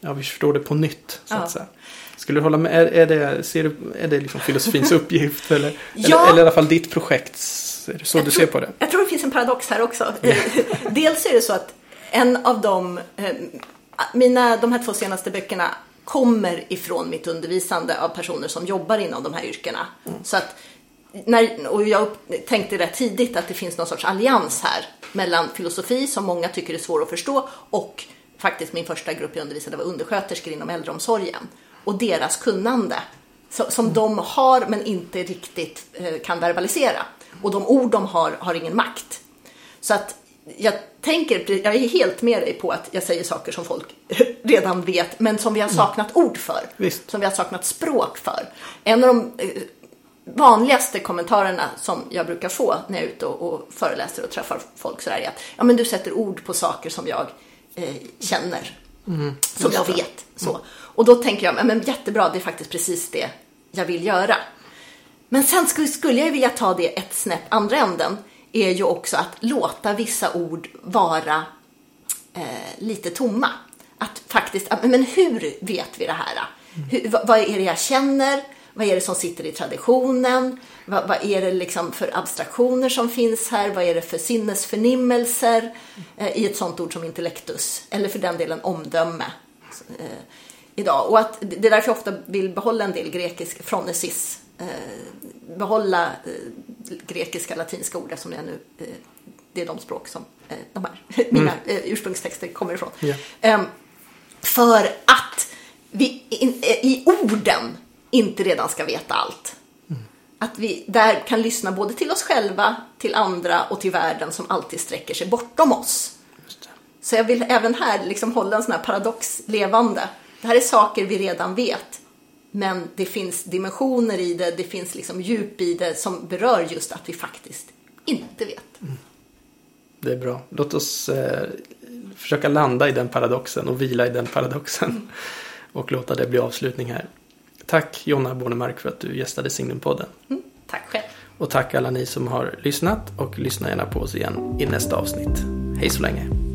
S1: ja, vi förstår det på nytt. Så ja. att säga. Skulle du hålla med? Är, är det, ser du, är det liksom filosofins uppgift? Eller, ja. eller, eller, i alla fall ditt projekt? Är det så jag du tror, ser på det?
S2: Jag tror det finns en paradox här också. Dels är det så att en av de, eh, mina, de här två senaste böckerna kommer ifrån mitt undervisande av personer som jobbar inom de här yrkena. Mm. Så att, när, och jag tänkte rätt tidigt att det finns någon sorts allians här mellan filosofi som många tycker är svår att förstå och faktiskt min första grupp jag undervisade var undersköterskor inom äldreomsorgen. Och deras kunnande som mm. de har men inte riktigt eh, kan verbalisera. Och de ord de har har ingen makt. Så att jag tänker, jag är helt med dig på att jag säger saker som folk redan vet men som vi har mm. saknat ord för.
S1: Visst.
S2: Som vi har saknat språk för. En av de eh, vanligaste kommentarerna som jag brukar få när jag är ute och, och föreläser och träffar folk så är att ja, men du sätter ord på saker som jag eh, känner. Mm, som jag vet. Så. Mm. Och då tänker jag, men jättebra, det är faktiskt precis det jag vill göra. Men sen skulle, skulle jag vilja ta det ett snäpp andra änden, är ju också att låta vissa ord vara eh, lite tomma. Att faktiskt, men hur vet vi det här? Mm. Hur, vad är det jag känner? Vad är det som sitter i traditionen? Vad, vad, är det liksom för abstraktioner som finns här? Vad är det för sinnesförnimmelser eh, i ett sånt ord som intellektus? Eller för den delen omdöme eh, idag. Och att det är därför jag ofta vill behålla en del grekisk fronesis. Eh, behålla eh, grekiska, latinska ord som jag nu eh, det är de språk som eh, de här, mina mm. ursprungstexter kommer ifrån. Yeah. För att vi i orden inte redan ska veta allt. Mm. Att vi där kan lyssna både till oss själva, till andra och till världen som alltid sträcker sig bortom oss. Så jag vill även här liksom hålla en sån här paradox levande. Det här är saker vi redan vet. Men det finns dimensioner i det, det finns liksom djup i det som berör just att vi faktiskt inte vet. Mm.
S1: Det är bra. Låt oss eh, försöka landa i den paradoxen och vila i den paradoxen. Mm. Och låta det bli avslutning här. Tack Jonna Bornemark för att du gästade Signumpodden.
S2: Mm, tack själv.
S1: Och tack alla ni som har lyssnat och lyssna gärna på oss igen i nästa avsnitt. Hej så länge.